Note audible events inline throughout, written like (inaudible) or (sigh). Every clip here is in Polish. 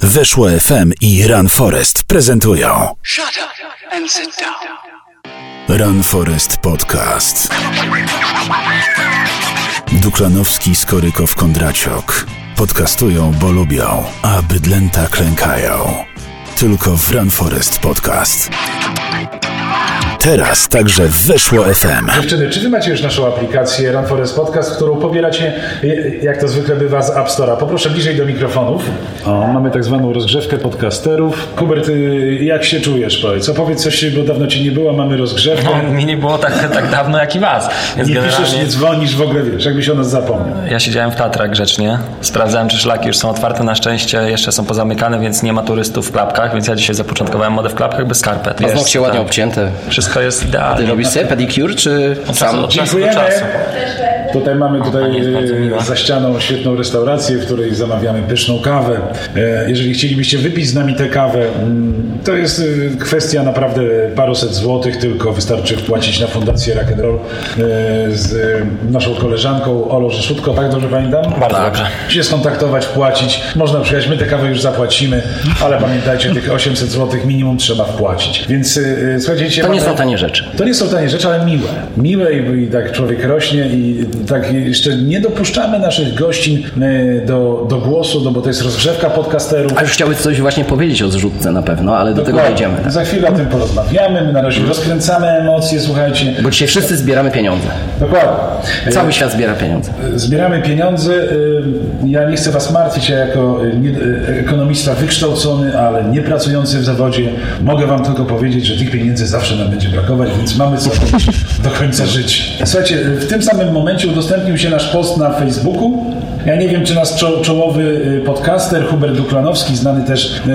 Weszło FM i Run Forest prezentują Shut up and sit down. Run Forest Podcast. Duklanowski, Skorykow, Kondraciok. Podcastują, bo lubią, a bydlęta klękają. Tylko w Run Forest Podcast. Teraz także weszło FM. Dziewczyny, czy wy macie już naszą aplikację Run Forest Podcast, którą pobieracie, jak to zwykle bywa, z App Store'a? Poproszę bliżej do mikrofonów. O, mamy tak zwaną rozgrzewkę podcasterów. Hubert, y, jak się czujesz? Powiedz, opowiedz coś, bo dawno cię nie było, mamy rozgrzewkę. No, mi nie było tak, tak dawno jak i was. Więc Nie piszesz, generalnie nie dzwonisz, w ogóle wiesz, jakbyś o nas zapomniał. Ja siedziałem w Tatrach grzecznie, sprawdzałem czy szlaki już są otwarte, na szczęście jeszcze są pozamykane, więc nie ma turystów w klapkach, więc ja dzisiaj zapoczątkowałem modę w klapkach bez skarpet. Paznokcie ładnie obcięte. Wszystko jest Ty idealnie. robisz sobie pedicure, czy Od sam? czasu, od czasu do Dziękujemy. czasu. Tutaj mamy tutaj jest e, za ścianą świetną restaurację, w której zamawiamy pyszną kawę. E, Jeżeli chcielibyście wypić z nami tę kawę, mm, to jest e, kwestia naprawdę paruset złotych, tylko wystarczy wpłacić na Fundację Rock and Roll e, z naszą koleżanką Olą Rzeszutko, tak dobrze pamiętam? Bardzo dobrze. się skontaktować, płacić. Można przyjechać, my tę kawę już zapłacimy, ale pamiętajcie, tych 800 zł minimum trzeba wpłacić. Więc słuchajcie, To nie są tanie rzeczy. To nie są tanie rzeczy, ale miłe. Miłe i, i tak człowiek rośnie i tak jeszcze nie dopuszczamy naszych gościń yy, do, do głosu, no bo to jest rozgrzewka podcasterów. A już chciały coś właśnie powiedzieć o zrzutce na pewno, ale do tego Dokładnie. dojdziemy. Tak. Za chwilę o tym porozmawiamy. My na razie rozkręcamy emocje, słuchajcie. Bo dzisiaj wszyscy zbieramy pieniądze. Dokładnie. Cały świat zbiera pieniądze. Zbieramy pieniądze. y, Ja nie chcę Was martwić, ja jako ekonomista wykształcony, ale nie pracujący w zawodzie, mogę Wam tylko powiedzieć, że tych pieniędzy zawsze nam będzie brakować, więc mamy co (laughs) do końca życia. Słuchajcie, w tym samym momencie udostępnił się nasz post na Facebooku. Ja nie wiem, czy nasz czo- czołowy y, podcaster Hubert Duklanowski, znany też y,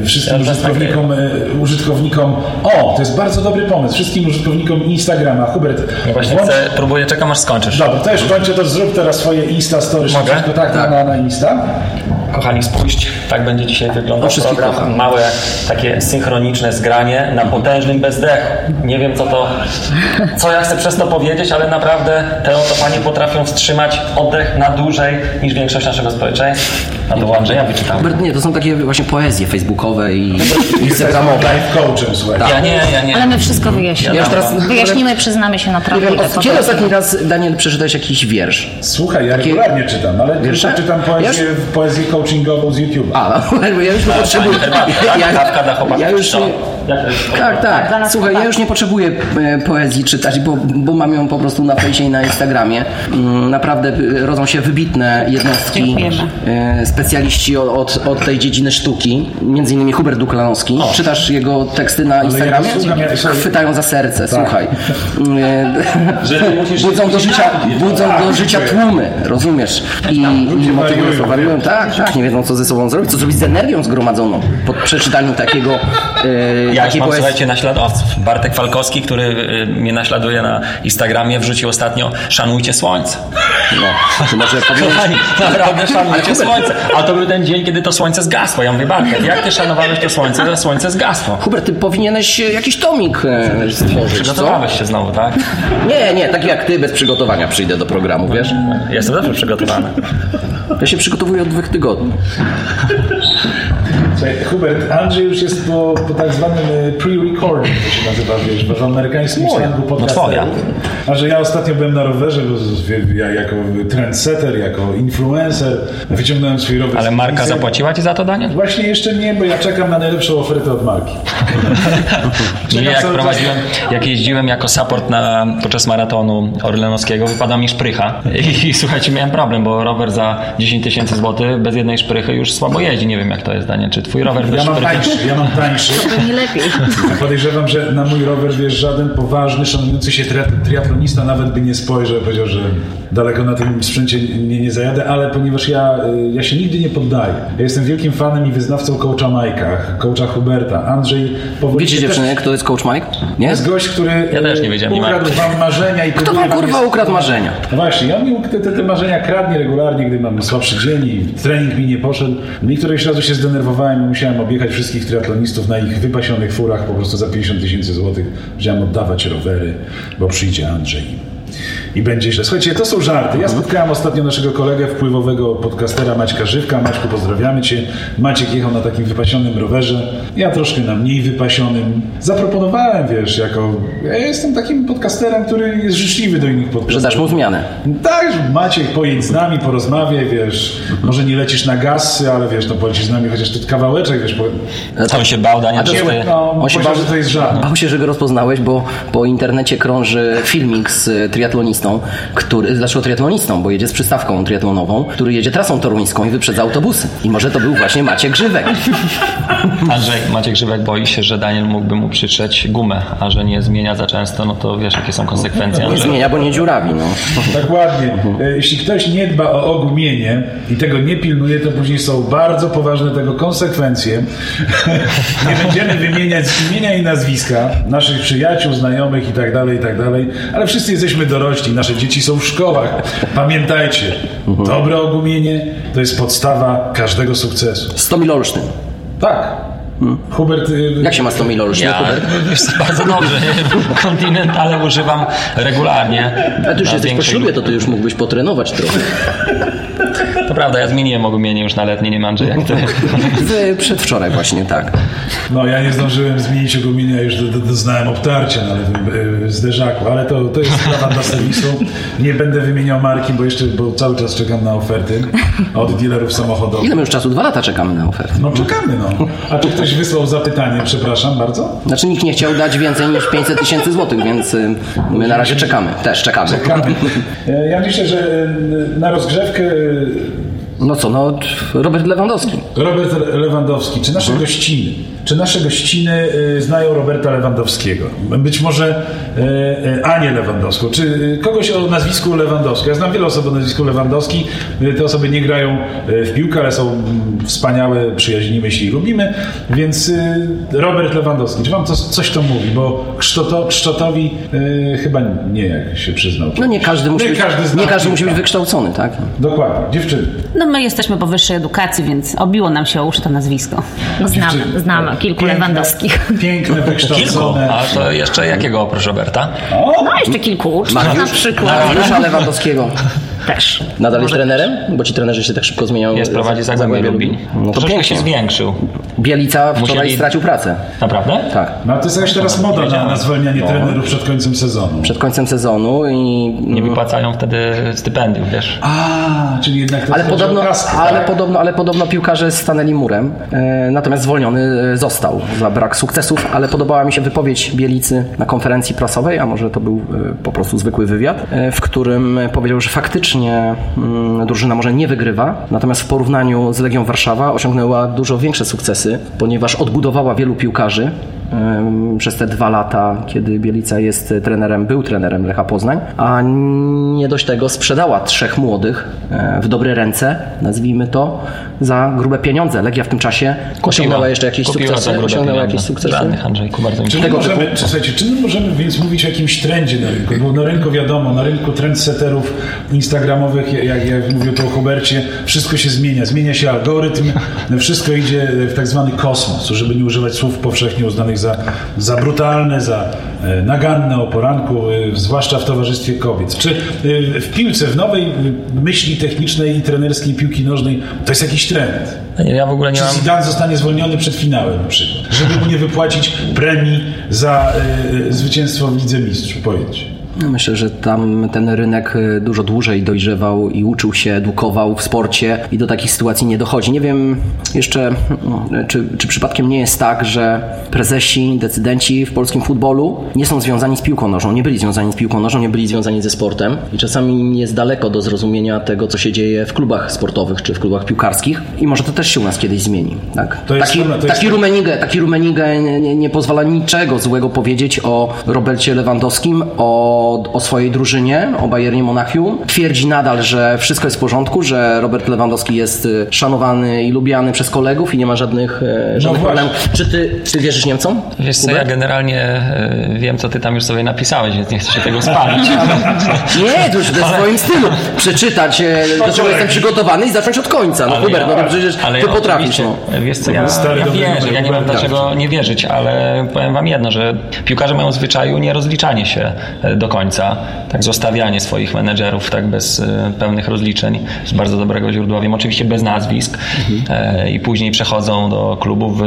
y, wszystkim też użytkownikom, y, użytkownikom. O, to jest bardzo dobry pomysł. Wszystkim użytkownikom Instagrama. Hubert, Ja Właśnie włącz- chcę, próbuję, czekam aż skończysz. Dobra, to już kończę, to zrób teraz swoje Insta Story. Mogę? Tak, tak. Na, na Insta. Kochani, spójrzcie, tak będzie dzisiaj wyglądał program. kocham. Małe, takie synchroniczne zgranie na potężnym bezdechu. Nie wiem, co to, co ja chcę przez to powiedzieć, ale naprawdę te oto panie potrafią wstrzymać oddech na dłużej niż większość naszego społeczeństwa. A to u Andrzeja wyczytałem. Hubert, nie, to są takie właśnie poezje facebookowe i instagramowe. Life coachem, słuchaj. Ja nie, ja nie. Ale my wszystko wyjaśnimy. Ja już teraz- Wyjaśnimy, przyznamy się Nie naprawdę. kiedy ostatni raz, Daniel, przeczytałeś jakiś wiersz? Słuchaj, ja Takie- regularnie czytam, ale Wiersze? tylko czytam poezję, poezję coachingową z YouTube'a. A, (laughs) no, bo ja już nie potrzebuję. Chłopaków. ja już Co? nie, Jak Tak, dla tak. nas Słuchaj, ja już nie potrzebuję e, poezji czytać, bo, bo mam ją po prostu na fejsie i na Instagramie. Mm, Naprawdę e, rodzą się wybitne jednostki, Dziękujemy. e, specjaliści o- od, od tej dziedziny sztuki, między innymi Hubert Duklanowski. Czytasz jego teksty na Instagramie? ja- Chwytają za serce, słuchaj. (laughs) Że ty musisz- budzą do życia, budzą do życia tłumy, rozumiesz? I, i motywują, wariują. tak, tak, nie wiedzą co ze sobą zrobić, co zrobić z energią zgromadzoną po przeczytaniu takiego Ja mam, poezji. słuchajcie, naśladowców. Bartek Falkowski, który y, mnie naśladuje na Instagramie, wrzucił ostatnio Szanujcie Słońce. No, to może (laughs) powinien... Kochani, naprawdę szanujcie słońce. A to był ten dzień, kiedy to słońce zgasło. Ja mówię, Bartek, jak ty szanowałeś to słońce, to słońce zgasło. Hubert, ty powinieneś e, jakiś tomik e, stworzyć, co? Przygotowałeś się znowu, tak? Nie, nie, taki jak ty, bez przygotowania przyjdę do programu, wiesz? Jestem zawsze przygotowany. Ja się przygotowuję od dwóch tygodni. Hubert, Andrzej już jest po, po tak zwanym e, pre-recording, to się nazywa, wiesz, w amerykańskim slangu podcasterów. twoja. A że ja ostatnio byłem na rowerze, bo ja jako trendsetter, jako influencer, wyciągnąłem swój rower. Ale Marka zapłaciła ci za to, Daniel? Właśnie jeszcze nie, bo ja czekam na najlepszą ofertę od marki. (laughs) Nie, jak prowadziłem, jak jeździłem jako support na, podczas maratonu orlenowskiego, wypadła mi szprycha i, i słuchajcie, miałem problem, bo rower za 10 tysięcy złotych bez jednej szprychy już słabo jeździ. Nie wiem jak to jest, Daniel, czy twój rower Ja mam tańszy, ja mam tańszy. Pewnie lepiej. Ja (laughs) podejrzewam, że na mój rower, wiesz, żaden poważny, szanujący się tri- triatlonista nawet by nie spojrzał, powiedział, że daleko na tym sprzęcie nie, nie zajadę, ale ponieważ ja, y, ja się nigdy nie poddaję. Ja jestem wielkim fanem i wyznawcą coacha Majka, coacha Huberta. Andrzej powoli Wiecie dziewczyny, też- kto jest coach Mike? Nie? jest gość, który Ja też y, nie wiedziałem, nie ukradł wam marzenia i Kto wam kurwa jest- ukradł marzenia? no właśnie, on mi te, te, te marzenia kradnie regularnie, gdy mam słabszy dzień i trening mi nie poszedł. No i któregoś razu się zdenerwowałem i musiałem objechać wszystkich triatlonistów na ich wypasionych furach po prostu za 50 tysięcy złotych. Musiałem oddawać rowery, bo przyjdzie Andrzej. I będzie źle. Słuchajcie, to są żarty. Ja spotkałem ostatnio naszego kolegę, wpływowego podcastera Maćka Żywka. Maćku, pozdrawiamy Cię. Maciek jechał na takim wypasionym rowerze, ja troszkę na mniej wypasionym. Zaproponowałem, wiesz, jako... Ja jestem takim podcasterem, który jest życzliwy do innych podcasterów. Że dasz mu zmianę. Tak, że Maciek, pojedź z nami, porozmawiaj, wiesz, może nie lecisz na gasy, ale wiesz, no polecisz z nami chociaż ten kawałeczek, wiesz, po... On się bał, to jest- ty... no, On się bał- że to jest żart. Bał się, że go rozpoznałeś, bo po internecie krąży filmik z y, triatlonistą, który, dlaczego triatlonistą, bo jedzie z przystawką triatlonową, który jedzie trasą toruńską i wyprzedza autobusy. I może to był właśnie Maciek Grzywek. (laughs) Andrzej, Maciek Grzybek boi się, że Daniel mógłby mu przytrzeć gumę, a że nie zmienia za często, no to wiesz, jakie są konsekwencje. Nie Andrzej. zmienia, bo nie dziurawi, no. (laughs) Dokładnie. E, Jeśli ktoś nie dba o ogumienie i tego nie pilnuje, to później są bardzo poważne tego konsekwencje. (laughs) nie będziemy wymieniać imienia i nazwiska naszych przyjaciół, znajomych i tak dalej, i tak dalej, ale wszyscy jesteśmy dorośli, nasze dzieci są w szkołach. Pamiętajcie, dobre ogumienie to jest podstawa każdego sukcesu. Stomil Olsztyn. Tak. Hubert... y, Jak się ma Stomil Olsztyn? Ja Hubert? (laughs) wiesz, co, bardzo dobrze. (laughs) Kontynentale używam regularnie. A ty już jesteś po ślubie, to ty już mógłbyś potrenować trochę. To prawda, ja zmieniłem ogumienie już na letnie, nie mam Andrzej, jak ty. (laughs) Przedwczoraj właśnie, tak. No ja nie zdążyłem zmienić ogumienia, już do, do, doznałem obtarcia na lewym e, zderzaku, ale to, to jest sprawa dla serwisu. Nie będę wymieniał marki, bo jeszcze bo cały czas czekam na oferty od dealerów samochodowych. Ile my już czasu? Dwa lata czekamy na ofertę. No czekamy, no. A czy ktoś wysłał zapytanie, przepraszam bardzo? Znaczy nikt nie chciał dać więcej niż 500 tysięcy złotych, więc y, my na razie czekamy. Też czekamy. Czekamy. E, Ja myślę, że e, na rozgrzewkę e, No co, no Robert Lewandowski. Robert Lewandowski, czy nasze gościny, czy nasze gościny y, znają Roberta Lewandowskiego? Być może y, y, Anię Lewandowską, czy kogoś o nazwisku Lewandowski. Ja znam wiele osób o nazwisku Lewandowski. Te osoby nie grają w piłkę, ale są wspaniałe, przyjaźnimy się i lubimy. Więc Robert Lewandowski, czy wam to, coś to mówi? Bo Ksztoto, Ksztotowi chyba nie, jak się przyznał. No nie każdy musi, Nie być, każdy nie każdy musi być wykształcony, tak? Dokładnie, dziewczyny. No my jesteśmy po wyższej edukacji, więc obiło nam się o uszy to nazwisko. Znamy, Dziewczyny. znamy kilku Piękne, Lewandowskich. Piękne, Kilku. wykształcone. A to jeszcze jakiego oprócz Roberta? No jeszcze kilku uczniów na przykład. Mariusza Lewandowskiego. Też. Nadal jest trenerem? Bo ci trenerzy się tak szybko zmieniają. Jest prowadzi Zagłębie Lubin. No to Troszkę się pięknie. zwiększył. Bielica wczoraj Musieli- stracił pracę. Naprawdę? Tak. No to jest jakaś teraz moda na, na zwalnianie No. trenerów przed końcem sezonu. Przed końcem sezonu i... Nie wypłacają wtedy stypendiów, wiesz. A, czyli jednak to Ale podobno, kaskę, ale, tak? podobno, ale podobno piłkarze stanęli murem, e, natomiast zwolniony e, został za brak sukcesów, ale podobała mi się wypowiedź Bielicy na konferencji prasowej, a może to był e, po prostu zwykły wywiad, e, w którym powiedział, że faktycznie mm, drużyna może nie wygrywa, natomiast w porównaniu z Legią Warszawa osiągnęła dużo większe sukcesy, ponieważ odbudowała wielu piłkarzy, przez te dwa lata, kiedy Bielica jest trenerem, był trenerem Lecha Poznań, a nie dość tego sprzedała trzech młodych e, w dobre ręce, nazwijmy to, za grube pieniądze. Legia w tym czasie osiągnęła jeszcze jakieś Kupiła sukcesy. Osiągnęła jakieś sukcesy. Andrzejku, bardzo mi Czy, tego my możemy, typu- czy, słuchajcie, czy my możemy więc mówić o jakimś trendzie na rynku? Bo na rynku wiadomo, na rynku trendsetterów instagramowych, jak, jak mówił to o Hubercie, wszystko się zmienia. Zmienia się algorytm, wszystko idzie w tak zwany kosmos, żeby nie używać słów powszechnie uznanych za, za brutalne, za e, naganne o poranku, e, zwłaszcza w towarzystwie kobiet. Czy e, w piłce, w nowej myśli technicznej i trenerskiej piłki nożnej to jest jakiś trend? Nie, Ja w ogóle nie Czy mam... Zidane zostanie zwolniony przed finałem na przykład, żeby mu nie wypłacić premii za y, zwycięstwo w Lidze Mistrzów, pojedź. No, Myślę, że tam ten rynek y, dużo dłużej dojrzewał i uczył się, edukował w sporcie i do takich sytuacji nie dochodzi. Nie wiem jeszcze, mm, czy, czy przypadkiem nie jest tak, że prezesi, decydenci w polskim futbolu nie są związani z piłką nożną, nie byli związani z piłką nożną, nie byli związani ze sportem i czasami jest daleko do zrozumienia tego, co się dzieje w klubach sportowych czy w klubach piłkarskich i może to też się u nas kiedyś zmieni. Tak? To jest taki, to jest taki Rumenigę, taki Rumenigę nie, nie, nie pozwala niczego złego powiedzieć o Robercie Lewandowskim, o, o swojej drużynie, o Bayernie Monachium. Twierdzi nadal, że wszystko jest w porządku, że Robert Lewandowski jest y, szanowany i lubiany przez kolegów i nie ma żadnych, e, żadnych właśnie. problemów. Czy ty, ty wierzysz Niemcom? Wiesz co, ja generalnie e, wiem, co ty tam już sobie napisałeś, więc nie chcę się tego spalić. (laughs) Nie, to już w swoim stylu. Przeczytać, e, do czego jestem przygotowany i zacząć od końca. No Ale Hubert, ja- no to przecież ale ty potrafisz. No. Wiesz co, ja, ja wierzę, ja nie mam dlaczego nie wierzyć, ale powiem wam jedno, że piłkarze mają w zwyczaju nierozliczanie się e, do końca. Tak zostawianie swoich menedżerów tak bez e, pełnych rozliczeń z bardzo dobrego źródła. Wiem oczywiście bez nazwisk e, i później przechodzą do klubów,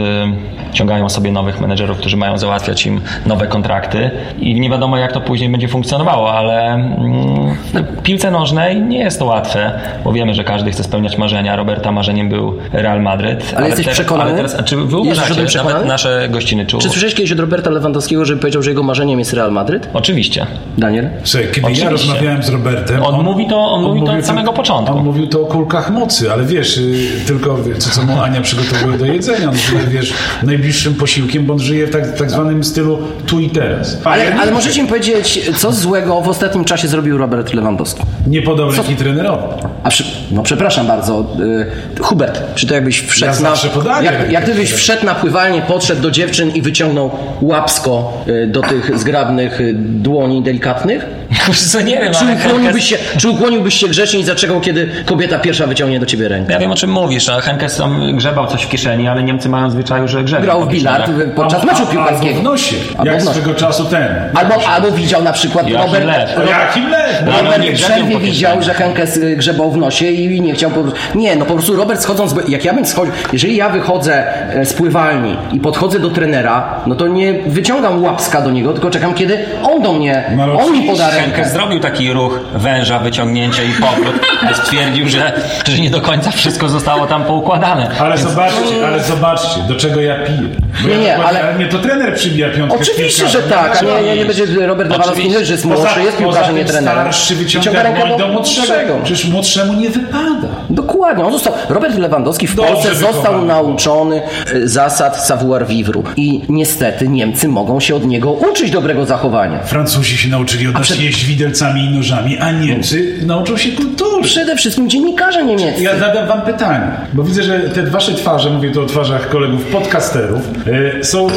ciągają sobie nowych menedżerów, którzy mają załatwiać im nowe kontrakty i nie wiadomo jak to później będzie funkcjonowało, ale mm, w piłce nożnej nie jest to łatwe, bo wiemy, że każdy chce spełniać marzenia. Roberta marzeniem był Real Madryt. Ale jesteś teraz- przekonany? Ale teraz, a czy wy Jesteś uważacie, przekonany? nasze gościny, czy, Czy słyszałeś kiedyś od Roberta Lewandowskiego, żeby powiedział, że jego marzeniem jest Real Madryt? Oczywiście. Daniel? Słuchaj, kiedy Oczywiście. ja rozmawiałem z Robertem... On mówi to- on mówi to od samego początku. On mówił to o kulkach mocy, ale wiesz, y, tylko co, co mu Ania przygotowuje do jedzenia. On żyje, wiesz, najbliższym posiłkiem, bo on żyje w tak, tak zwanym stylu tu i teraz. Ale, ja nie, ale możecie mi powiedzieć, co złego w ostatnim czasie zrobił Robert Lewandowski? nie podał ręki trenerowi. A przy, no przepraszam bardzo, y, Hubert, czy to jakbyś wszedł Ja na... podaję Jak, jak gdybyś wszedł na pływalnię, podszedł do dziewczyn i wyciągnął łapsko y, do tych zgrabnych y, dłoni delikatnych? Katner Co nie wiem, Czy ukłoniłbyś, się, czy ukłoniłbyś się grzecznie i zaczekał, kiedy kobieta pierwsza wyciągnie do ciebie rękę? Ja wiem o czym mówisz, a Henkes tam grzebał coś w kieszeni, ale Niemcy mają zwyczaju, że grzebią. Grał w bilard podczas meczu Albo piłkarskiego. w nosie, Albo jak w nosie. swego czasu ten. Albo, albo widział na przykład Joachim Robert, Lew. Jakim lew? No, Robert nie w grzebią przerwie widział, że Henkes grzebał w nosie i nie chciał po prostu... Nie, no po prostu Robert schodząc... Jak ja bym schodził... Jeżeli ja wychodzę e, z pływalni i podchodzę do trenera, no to nie wyciągam łapska do niego, tylko czekam, kiedy on do mnie... No, on mi poda Henkes rękę. zrobił taki ruch węża, wyciągnięcie i powrót, ale (laughs) stwierdził, że, że nie do końca wszystko zostało tam poukładane. Ale zobaczcie, ale zobaczcie, do czego ja piję. Bo Nie, ja nie, dokładnie- ale- mnie to trener przybija piątkę. Oczywiście, że tak, a nie, nie, nie będzie Robert Lewandowski że jest Poza, młodszy, jest poza piłkarzem, nie trenerem. starszy wyciąga rękę do młodszego. Przecież młodszemu nie wypada. Dokładnie, on został, Robert Lewandowski w Dobrze Polsce został wychowany. nauczony e, zasad savoir vivre i niestety Niemcy mogą się od niego uczyć dobrego zachowania. Francuzi się nauczyli od nas jeść widelcami i nożami, a Niemcy nauczą się kultury. Przede wszystkim dziennikarze niemieccy. Ja zadam wam pytanie, bo widzę, że te wasze twarze, mówię tu o twarzach kolegów podcasterów, e, są e,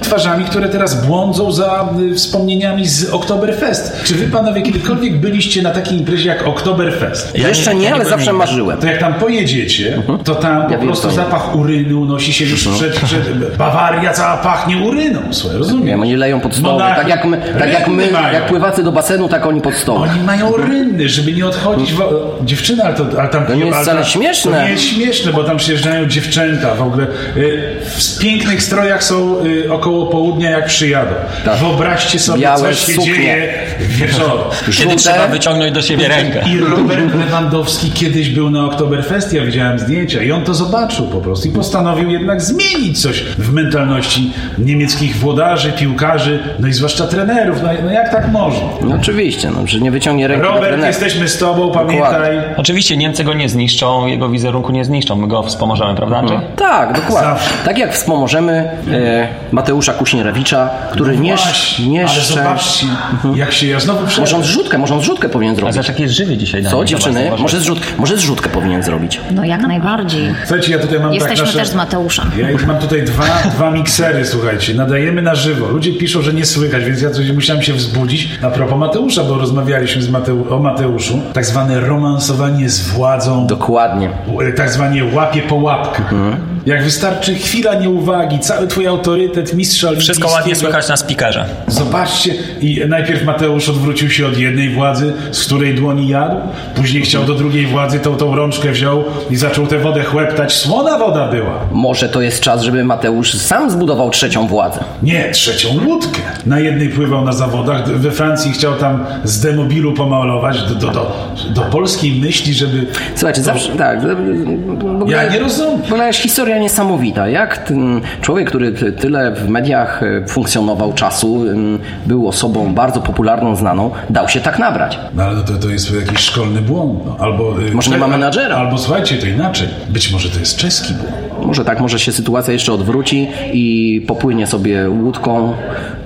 twarzami, które teraz błądzą za e, wspomnieniami z Oktoberfest. Czy wy panowie kiedykolwiek byliście na takiej imprezie jak Oktoberfest? Ja Jeszcze nie- nie, ja nie ale byłem zawsze marzyłem. To jak tam pojedziecie, to tam po wiem, prostu zapach uryny unosi się już przed, przed... Bawaria cała pachnie uryną, słuchaj, rozumiem? Wiem, oni leją pod stoły. Tak jak my, tak jak, my jak pływacy do basenu, tak oni pod stołem. Oni mają rynny, żeby nie odchodzić. Wo- Dziewczyna, ale, to, ale tam. To nie jest ale wcale śmieszne. To nie jest śmieszne, bo tam przyjeżdżają dziewczęta w ogóle. y, W pięknych strojach są y, około południa, jak przyjadą. Tak. Wyobraźcie sobie, Białe co się suknie. dzieje wieczorem. Kiedy trzeba wyciągnąć do siebie rękę. I Robert Lewandowski kiedyś był na Oktoberfest, ja widziałem zdjęcia i on to zobaczył po prostu i postanowił jednak zmienić coś w mentalności niemieckich włodarzy, piłkarzy, no i zwłaszcza trenerów. No, no jak tak można? No oczywiście, no, że nie wyciągnie ręki Robert, jesteśmy z tobą, pamiętaj. Oczywiście Niemcy go nie zniszczą, jego wizerunku nie zniszczą, my go wspomożemy, prawda Andrzej? Tak, dokładnie. Zawsze. Tak jak wspomożemy e, Mateusza Kuśnierewicza, który nie, No Właśnie, nie ale zobaczcie, jak się ja znowu Może on zrzutkę, może on zrzutkę powinien A zrobić. zobacz jaki jest żywy dzisiaj. Co, dziewczyny? Może, zobacz. zrzut, może zrzutkę powinien zrobić. No jak najbardziej. Słuchajcie, ja tutaj mam Jesteśmy tak nasze... też z Mateusza. Ja już mam tutaj dwa, dwa miksery, słuchajcie. Nadajemy na żywo. Ludzie piszą, że nie słychać, więc ja coś musiałem się wzbudzić. A propos Mateusza, bo rozmawialiśmy z Mateu o Mateuszu. Tak zwane romansowanie z władzą. Dokładnie. tak zwanie łapie po łapkach. Mhm. Jak wystarczy chwila nieuwagi, cały twój autorytet mistrza Wszystko ładnie słychać na spikerze. Zobaczcie, i najpierw Mateusz odwrócił się od jednej władzy, z której dłoni jadł, później chciał do drugiej władzy, tą, tą rączkę wziął i zaczął tę wodę chłeptać. Słona woda była. Może to jest czas, żeby Mateusz sam zbudował trzecią władzę. Nie, trzecią łódkę. Na jednej pływał na zawodach, we Francji chciał tam z demobilu pomalować, do, do, do, do polskiej myśli, żeby... Słuchajcie, zawsze tak. w ogóle- Ja nie rozumiem. Ogóle jest historia niesamowita. Jak ten człowiek, który ty- tyle w mediach e, funkcjonował czasu, ym, był osobą bardzo popularną, znaną, dał się tak nabrać. No ale to, to jest jakiś szkolny błąd. No. Albo, y, Może nie ma menadżera. Albo słuchajcie, to inaczej. Być może to jest czeski błąd. Może tak, może się sytuacja jeszcze odwróci i popłynie sobie łódką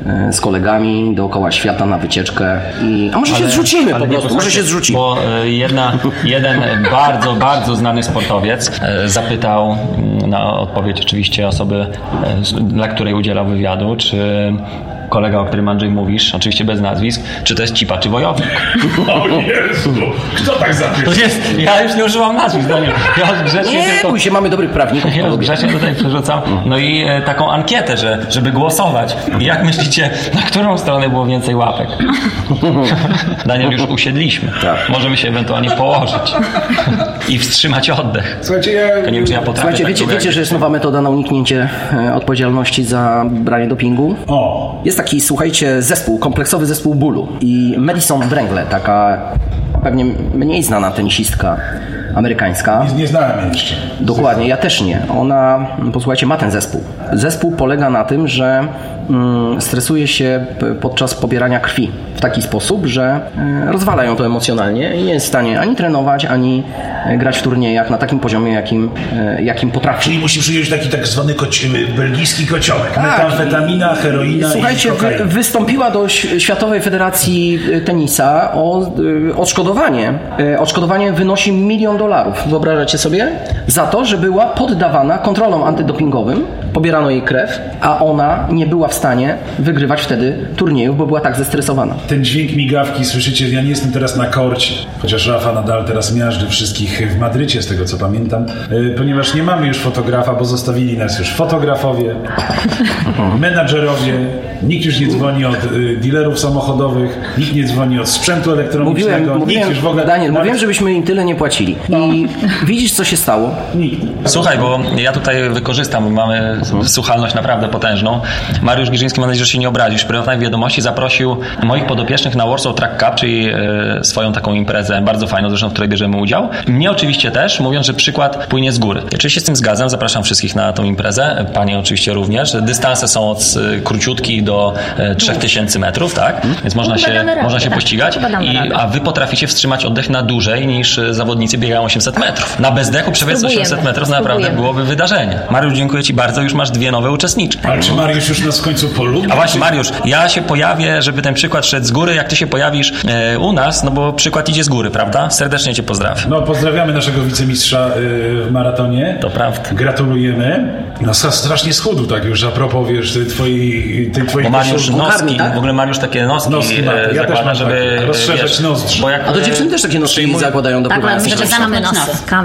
e, z kolegami dookoła świata na wycieczkę. I, a może się zrzucimy po prostu, może się zrzucimy. Bo e, jedna, jeden bardzo, bardzo znany sportowiec e, zapytał mm, na odpowiedź oczywiście osoby, e, dla której udzielał wywiadu, czy kolega, o którym Andrzej mówisz, oczywiście bez nazwisk, czy to jest cipa, czy wojownik. (laughs) O Jezu, kto tak To zapisał? jest, ja już nie używam nazwisk, Daniel. Ja grzecznie Nie tylko... się, mamy dobrych prawników. Ja grzecznie tutaj przerzucam. No i e, taką ankietę, że, żeby głosować. I jak myślicie, na którą stronę było więcej łapek? (laughs) Daniel, już usiedliśmy. Tak. Możemy się ewentualnie położyć i wstrzymać oddech. Słuchajcie, ja... To nie wiem, czy ja potrafię. Słuchajcie, tak wiecie, wiecie, że jest nowa metoda na uniknięcie e, odpowiedzialności za branie dopingu? O, Jest taki, słuchajcie, zespół, kompleksowy zespół bólu i Madison Wręgle, taka pewnie mniej znana tenisistka amerykańska. nie, nie znałem jej jeszcze. Dokładnie, ja też nie. Ona, posłuchajcie, ma ten zespół. Zespół polega na tym, że stresuje się podczas pobierania krwi w taki sposób, że e, rozwala ją to emocjonalnie i nie jest w stanie ani trenować, ani e, grać w turniejach na takim poziomie, jakim, e, jakim potrafi. Czyli musisz użyć taki tak zwany koci- belgijski kociołek. Tak. Metamfetamina, heroina Słuchajcie, i wy, wystąpiła do Światowej Federacji Tenisa o odszkodowanie. Odszkodowanie wynosi milion dolarów. Wyobrażacie sobie? Za to, że była poddawana kontrolom antydopingowym, pobierano jej krew, a ona nie była w stanie wygrywać wtedy turniejów, bo była tak zestresowana. Ten dźwięk migawki, słyszycie, ja nie jestem teraz na korcie, chociaż Rafa nadal teraz miażdży wszystkich w Madrycie, z tego co pamiętam, y, ponieważ nie mamy już fotografa, bo zostawili nas już fotografowie, (laughs) menadżerowie, nikt już nie dzwoni od y, dealerów samochodowych, nikt nie dzwoni od sprzętu elektronicznego, Mówiłem, mówiłem nikt już w ogóle... Daniel, nawet- mówiłem, żebyśmy im tyle nie płacili. I (laughs) widzisz, co się stało? Nikt. Słuchaj, bo ja tutaj wykorzystam, mamy słuchalność naprawdę potężną. Mariusz Giżyński, mam nadzieję, że się nie obrazisz. W prywatnej wiadomości zaprosił moich podopiecznych na Warsaw Track Cup, czyli e, swoją taką imprezę, bardzo fajną zresztą, w której bierzemy udział. Mnie oczywiście też, mówiąc, że przykład płynie z góry. Ja Oczywiście z tym zgadzam, zapraszam wszystkich na tą imprezę, panie oczywiście również. Dystanse są od e, króciutkich do e, 3000 metrów, tak? Więc można chyba się, radę, można się tak. pościgać. I, a wy potraficie wstrzymać oddech na dłużej niż e, zawodnicy biegają 800 metrów. Na bezdechu przebiec Spróbujemy. 800 metrów naprawdę byłoby wydarzenie. Mariusz, dziękuję Ci bardzo, już masz dwie nowe uczestniczki. Ale czy Mariusz już nas końcu polubi? A właśnie Mariusz, ja się pojawię, żeby ten przykład szedł z góry, jak Ty się pojawisz e, u nas, no bo przykład idzie z góry, prawda? Serdecznie Cię pozdrawiam. No, pozdrawiamy naszego wicemistrza y, w maratonie. To prawda. Gratulujemy. No, strasznie schudł tak już, a propos, wiesz, tej twojej... Tej twojej Bo Mariusz koszul- Bułgarmi, noski, tak? w ogóle Mariusz takie noski, Noski ma. e, Ja też zakłada, mam żeby takie. Rozszerzać nozdrze. Bo jak, A to e, dziewczyny też takie noski przyjmuj- zakładają do Tak, pływania. Ściskamy mamy nos.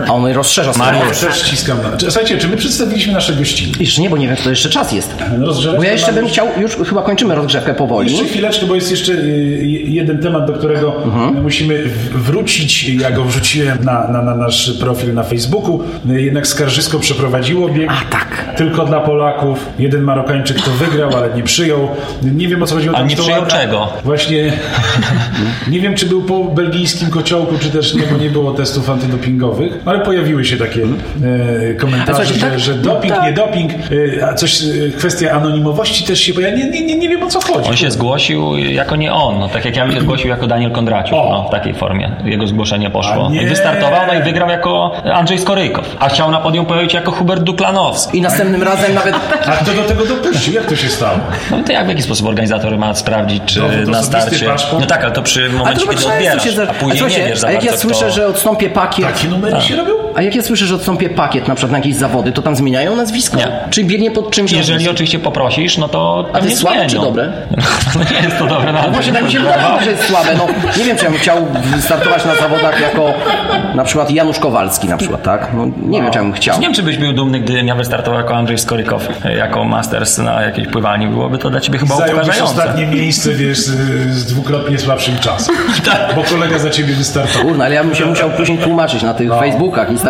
A on rozszerza swoje Mariusz. Też ściskam. Słuchajcie, czy my przedstawiliśmy nasze gościny? Jeszcze nie, bo nie wiem, czy to jeszcze czas jest. Rozgrzeweczkę Bo ja jeszcze bym chciał, już chyba kończymy rozgrzewkę powoli. Jeszcze chwileczkę, bo jest jeszcze y, jeden temat, do którego Mhm. musimy wrócić. Ja go wrzuciłem na, na, na nasz profil na Facebooku. Y, Jednak Skarżysko przeprowadziło bieg. A, tak. Tylko dla Polaków. Jeden Marokańczyk to wygrał, ale nie przyjął. Nie wiem o co chodziło. A tam nie przyjął czego? Właśnie (laughs) nie wiem, czy był po belgijskim kociołku, czy też nie, bo nie było testów antydopingowych, ale pojawiły się takie e, komentarze, słuchajcie, że, tak- że doping, tak. nie doping, e, a coś, e, kwestia anonimowości też się pojawia. Nie, nie, nie, nie wiem o co chodzi. On się zgłosił jako nie on, no, tak jak ja bym się zgłosił jako Daniel Kondraciuk, no, w takiej formie. Jego zgłoszenie poszło. A. I wystartował, no i wygrał jako Andrzej Skorykow. A chciał na podium pojawić jako Hubert Duklanowski. I następnym razem nawet A kto do tego dopuścił? Jak to się stało? No to jak w jaki sposób organizator ma sprawdzić, czy No, na starcie... paszport. No tak, ale to przy momencie, to kiedy odbierasz, się a później słuchajcie, nie wiesz za A jak ja słyszę, kto... że odstąpię pakiet. Takie numery się robią? A jak ja słyszę, że odstąpię pakiet na przykład na jakieś zawody, to tam zmieniają nazwisko? Nie. Czy biegnie pod czymś Jeżeli nazwiskiem? oczywiście poprosisz, no to A to jest słabe zmienią. czy dobre? (laughs) No nie jest to dobre. No właśnie tak mi się wydawało, że jest słabe. No, nie wiem, czy ja bym chciał startować na zawodach jako na przykład Janusz Kowalski na przykład, tak? No, nie wiem, czy ja bym chciał. Nie wiem, czy byś był dumny, gdy ja wystartował jako Andrzej Skorykow, jako Masters na jakiejś pływaniu. Byłoby to dla ciebie chyba upokarzające. ostatnie miejsce, wiesz, z, dwukrotnie słabszym czasem. (laughs) Tak. Bo kolega za ciebie wystartował. Kurna, ale ja bym się musiał później tłumaczyć na tych Facebookach, Instagramach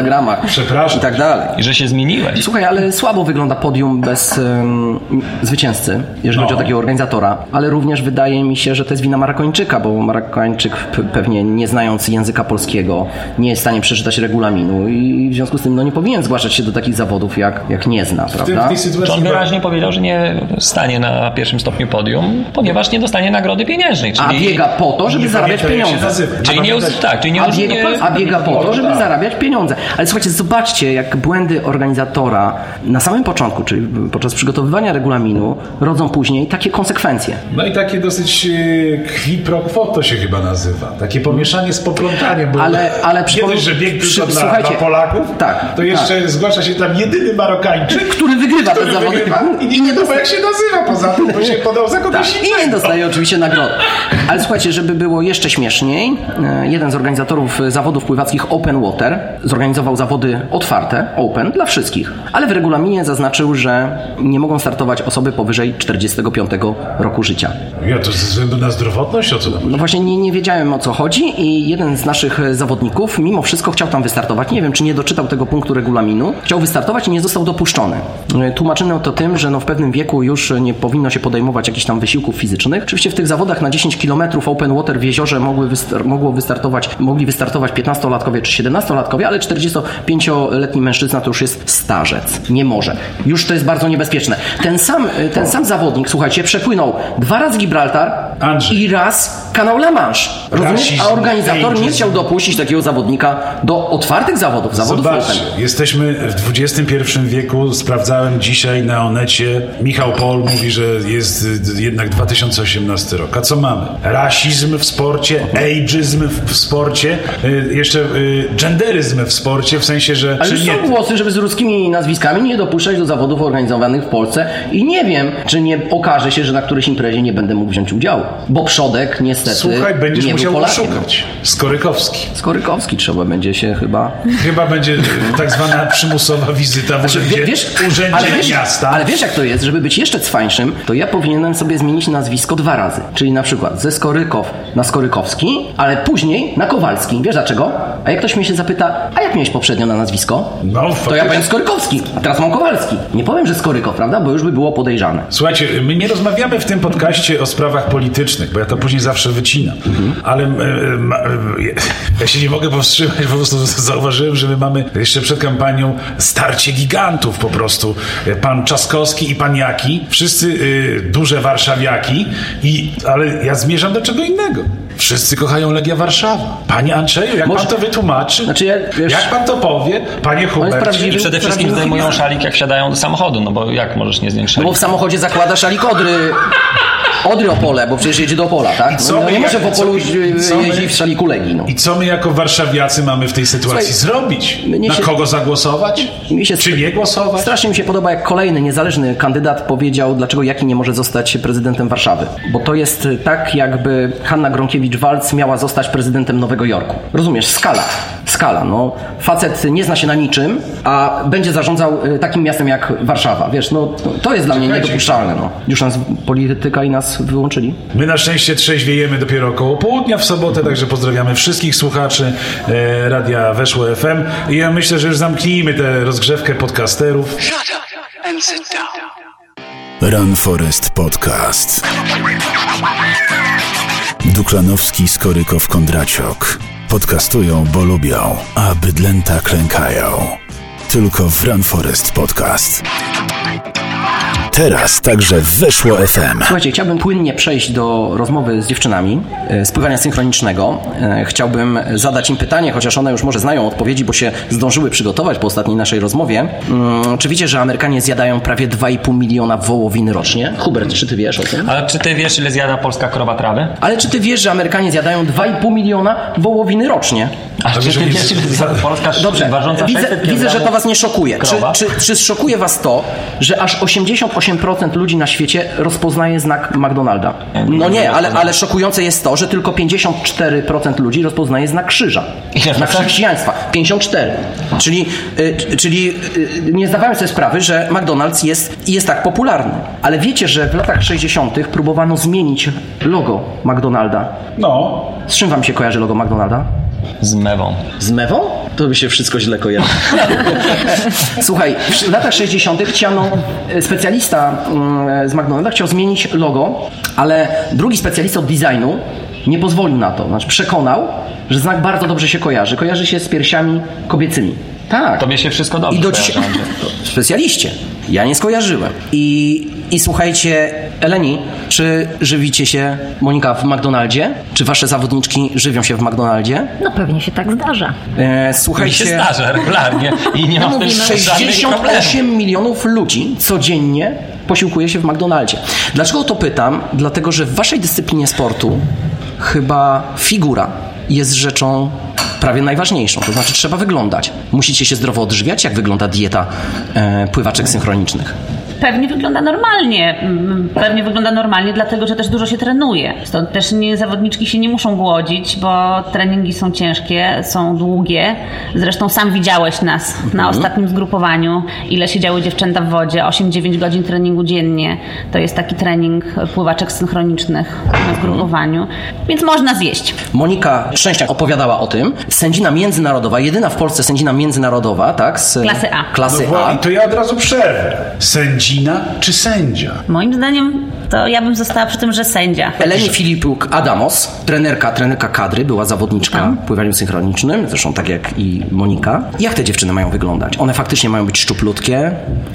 Przepraszam. i tak dalej. I że się zmieniłeś. Słuchaj, ale słabo wygląda podium bez em, zwycięzcy, jeżeli No. chodzi o takiego organizatora, ale również wydaje mi się, że to jest wina Marakończyka, bo Marakończyk pewnie nie znając języka polskiego nie jest w stanie przeczytać regulaminu i w związku z tym no, nie powinien zgłaszać się do takich zawodów, jak, jak nie zna, W, tym, w prawda? tej sytuacji... wyraźnie powiedział, że nie stanie na pierwszym stopniu podium, ponieważ nie dostanie nagrody pieniężnej. A Czyli, biega po to, żeby zarabiać pieniądze. czyli nie, tak, czyli nie, A biega, nie, a biega po to, żeby zarabiać pieniądze. Ale słuchajcie, zobaczcie, jak błędy organizatora na samym początku, czyli podczas przygotowywania regulaminu, rodzą później takie konsekwencje. No i takie dosyć e, qui pro quo to się chyba nazywa. Takie pomieszanie z poplątaniem, bo Ale- ale przypomnę- że bieg przy- tylko dla, dla Polaków, tak, to jeszcze zgłasza się tam jedyny Marokańczyk, Który wygrywa ten wśród zawodników. wygrywa i nie wiadomo jak się nazywa poza tym, bo się (laughs) podał za kogoś Tak, i nie dostaje oczywiście nagrody. Ale słuchajcie, żeby było jeszcze śmieszniej, e, jeden z organizatorów e, zawodów pływackich Open Water zorganizował zawody otwarte, open, dla wszystkich. Ale w regulaminie zaznaczył, że nie mogą startować osoby powyżej 45 roku życia. Ja, to ze względu na zdrowotność, o co tam? No właśnie nie, nie wiedziałem o co chodzi i jeden z naszych e, zawodników mimo wszystko chciał tam wystartować. Nie wiem, czy nie doczytał tego punktu regulaminu. Chciał wystartować i nie został dopuszczony. E, Tłumaczyno to tym, że no w pewnym wieku już nie powinno się podejmować jakichś tam wysiłków fizycznych. Oczywiście w tych zawodach na 10 km open water w jeziorze mogły wystar- mogło wystartować, mogli wystartować 15-latkowie czy 17-latkowie, ale 45-letni mężczyzna to już jest starzec. Nie może. Już to jest bardzo niebezpieczne. Ten sam, e, ten sam zawodnik, słuchajcie, przepłynął dwa razy Gibraltar Andrzej. i raz kanał La Manche. Rozumiesz? A organizator nie chciał dopuścić takiego zawodnika do otwartych zawodów, zawodów Zobaczcie, open. jesteśmy w XXI wieku. Sprawdzałem dzisiaj na Onecie. Michał Pol mówi, że jest y, jednak 2018 rok. A co mamy? Rasizm w sporcie, ageizm w sporcie, y, jeszcze genderyzm w sporcie, w sensie, że... Ale czy już nie, są głosy, żeby z ruskimi nazwiskami nie dopuszczać do zawodów organizowanych w Polsce i nie wiem, czy nie okaże się, że na którejś imprezie nie będę mógł wziąć udziału. Bo przodek niestety Słuchaj, będziesz nie musiał Polakiem. poszukać. Skorykowski. Skorykowski trzeba będzie się chyba... Chyba będzie tak zwana przymusowa wizyta w Znaczy, urzędzie, wie- wiesz, urzędzie ale wiesz, miasta. ale wiesz jak to jest, żeby być jeszcze cwańszym, to ja powinienem sobie zmienić nazwisko dwa razy. Czyli na przykład ze Skorykow na Skorykowski, ale później na Kowalski. Wiesz dlaczego? A jak ktoś mnie się zapyta, a jak miałeś poprzednio na nazwisko? No, to ja powiem Skorykowski, a teraz mam Kowalski. Nie powiem, że Skorykow, prawda? Bo już by było podejrzane. Słuchajcie, my nie rozmawiamy w tym podcaście o sprawach politycznych, bo ja to później zawsze wycinam. Ale e, e, e, ja się nie mogę powstrzymać, po prostu zauważyłem, że my mamy jeszcze przed kampanią starcie gigantów po prostu. E, Pan Czaskowski i pan Jaki, wszyscy e, duże warszawiaki, i, ale ja zmierzam do czego innego. Wszyscy kochają Legia Warszawa. Panie Andrzeju, jak Może- pan to wytłumaczy? Znaczy, ja- wiesz- jak pan to powie? Panie Hubercie? I przede wszystkim zdejmują szalik, jak wsiadają do samochodu, no bo jak możesz nie zdjąć No bo szalik? w samochodzie zakłada szalik Odry. Odry Opole, bo przecież jedzie do Opola, tak? No, no nie może w Opolu jeździć w szaliku Legii. No. I co my jako warszawiacy mamy w tej sytuacji Słuchaj, zrobić? Na się- kogo zagłosować? Czy nie głosować? Strasznie mi się podoba, jak kolejny niezależny kandydat powiedział, dlaczego Jaki nie może zostać prezydentem Warszawy. Bo to jest tak, jakby Hanna Gronkiewicz-Walc miała zostać prezydentem Nowego Jorku. Rozumiesz? Skala. Skala. No, facet nie zna się na niczym, a będzie zarządzał y, takim miastem jak Warszawa. Wiesz, no to- jest dla mnie niedopuszczalne. No. Już nas polityka i nas wyłączyli. My na szczęście trzeźwiejemy dopiero około południa w sobotę, także pozdrawiamy wszystkich słuchaczy e, Radia Weszło FM. I ja myślę, że już zamknijmy tę rozgrzewkę podcasterów. Shut up and sit down. Run Forest Podcast. Duklanowski, Skorykow, Kondraciok. Podcastują, bo lubią, a bydlęta klękają. Tylko w Run Forest Podcast. Teraz także weszło FM. Słuchajcie, chciałbym płynnie przejść do rozmowy z dziewczynami e, z pływania synchronicznego. E, Chciałbym zadać im pytanie, chociaż one już może znają odpowiedzi, bo się zdążyły przygotować po ostatniej naszej rozmowie. Mm, Czy wiecie, że Amerykanie zjadają prawie 2,5 miliona wołowin rocznie? Hubert, czy ty wiesz o tym? Ale czy ty wiesz, ile zjada polska krowa trawy? Ale czy ty wiesz, że Amerykanie zjadają 2,5 miliona wołowiny rocznie? A czy ty wiesz, ile zjada polska Dobrze, ważąca widzę, 600 widzę, że to was nie szokuje. Czy, czy, czy szokuje was to, że aż 88% ludzi na świecie rozpoznaje znak McDonalda? No nie, ale, ale szokujące jest to, że tylko 54% ludzi rozpoznaje znak krzyża. Znak chrześcijaństwa. 54. Czyli, y, czyli y, nie zdawałem sobie sprawy, że McDonald's jest, jest tak popularny. Ale wiecie, że w latach 60. próbowano zmienić logo McDonalda. No, Z czym wam się kojarzy logo McDonalda? Z mewą. Z mewą? To by się wszystko źle kojarzy. (laughs) Słuchaj, w latach 60. chciano, e, specjalista mm, z McDonalda chciał zmienić logo, ale drugi specjalista od designu nie pozwolił na to. Znaczy przekonał, że znak bardzo dobrze się kojarzy. Kojarzy się z piersiami kobiecymi. Tak. Tobie się wszystko dobrze I do dzisiaj. (laughs) Specjaliście. Ja nie skojarzyłem. I, I słuchajcie, Eleni, czy żywicie się, Monika, w McDonaldzie? Czy wasze zawodniczki żywią się w McDonaldzie? No pewnie się tak zdarza. E, Mi się słuchajcie. zdarza regularnie i nie mam w tym problemów. 68 milionów ludzi codziennie posiłkuje się w McDonaldzie. Dlaczego o to pytam? Dlatego, że w waszej dyscyplinie sportu chyba figura jest rzeczą prawie najważniejszą. To znaczy trzeba wyglądać. Musicie się zdrowo odżywiać. Jak wygląda dieta e, pływaczek synchronicznych? Pewnie wygląda normalnie. Mm, Pewnie wygląda normalnie, dlatego że też dużo się trenuje. Stąd też nie, zawodniczki się nie muszą głodzić, bo treningi są ciężkie, są długie. Zresztą sam widziałeś nas na ostatnim zgrupowaniu, ile siedziały dziewczęta w wodzie. 8-9 godzin treningu dziennie. To jest taki trening pływaczek synchronicznych na zgrupowaniu. Więc można zjeść. Monika Szczęśniak opowiadała o tym. Sędzina międzynarodowa, jedyna w Polsce sędzina międzynarodowa, tak? Z Klasy A. Klasy No A. i to ja od razu przerwę. Sędzina czy sędzia? Moim zdaniem to ja bym została przy tym, że sędzia. Eleni Filipuk Adamos, trenerka, trenerka kadry, była zawodniczka w pływaniu synchronicznym, zresztą tak jak i Monika. Jak te dziewczyny mają wyglądać? One faktycznie mają być szczuplutkie,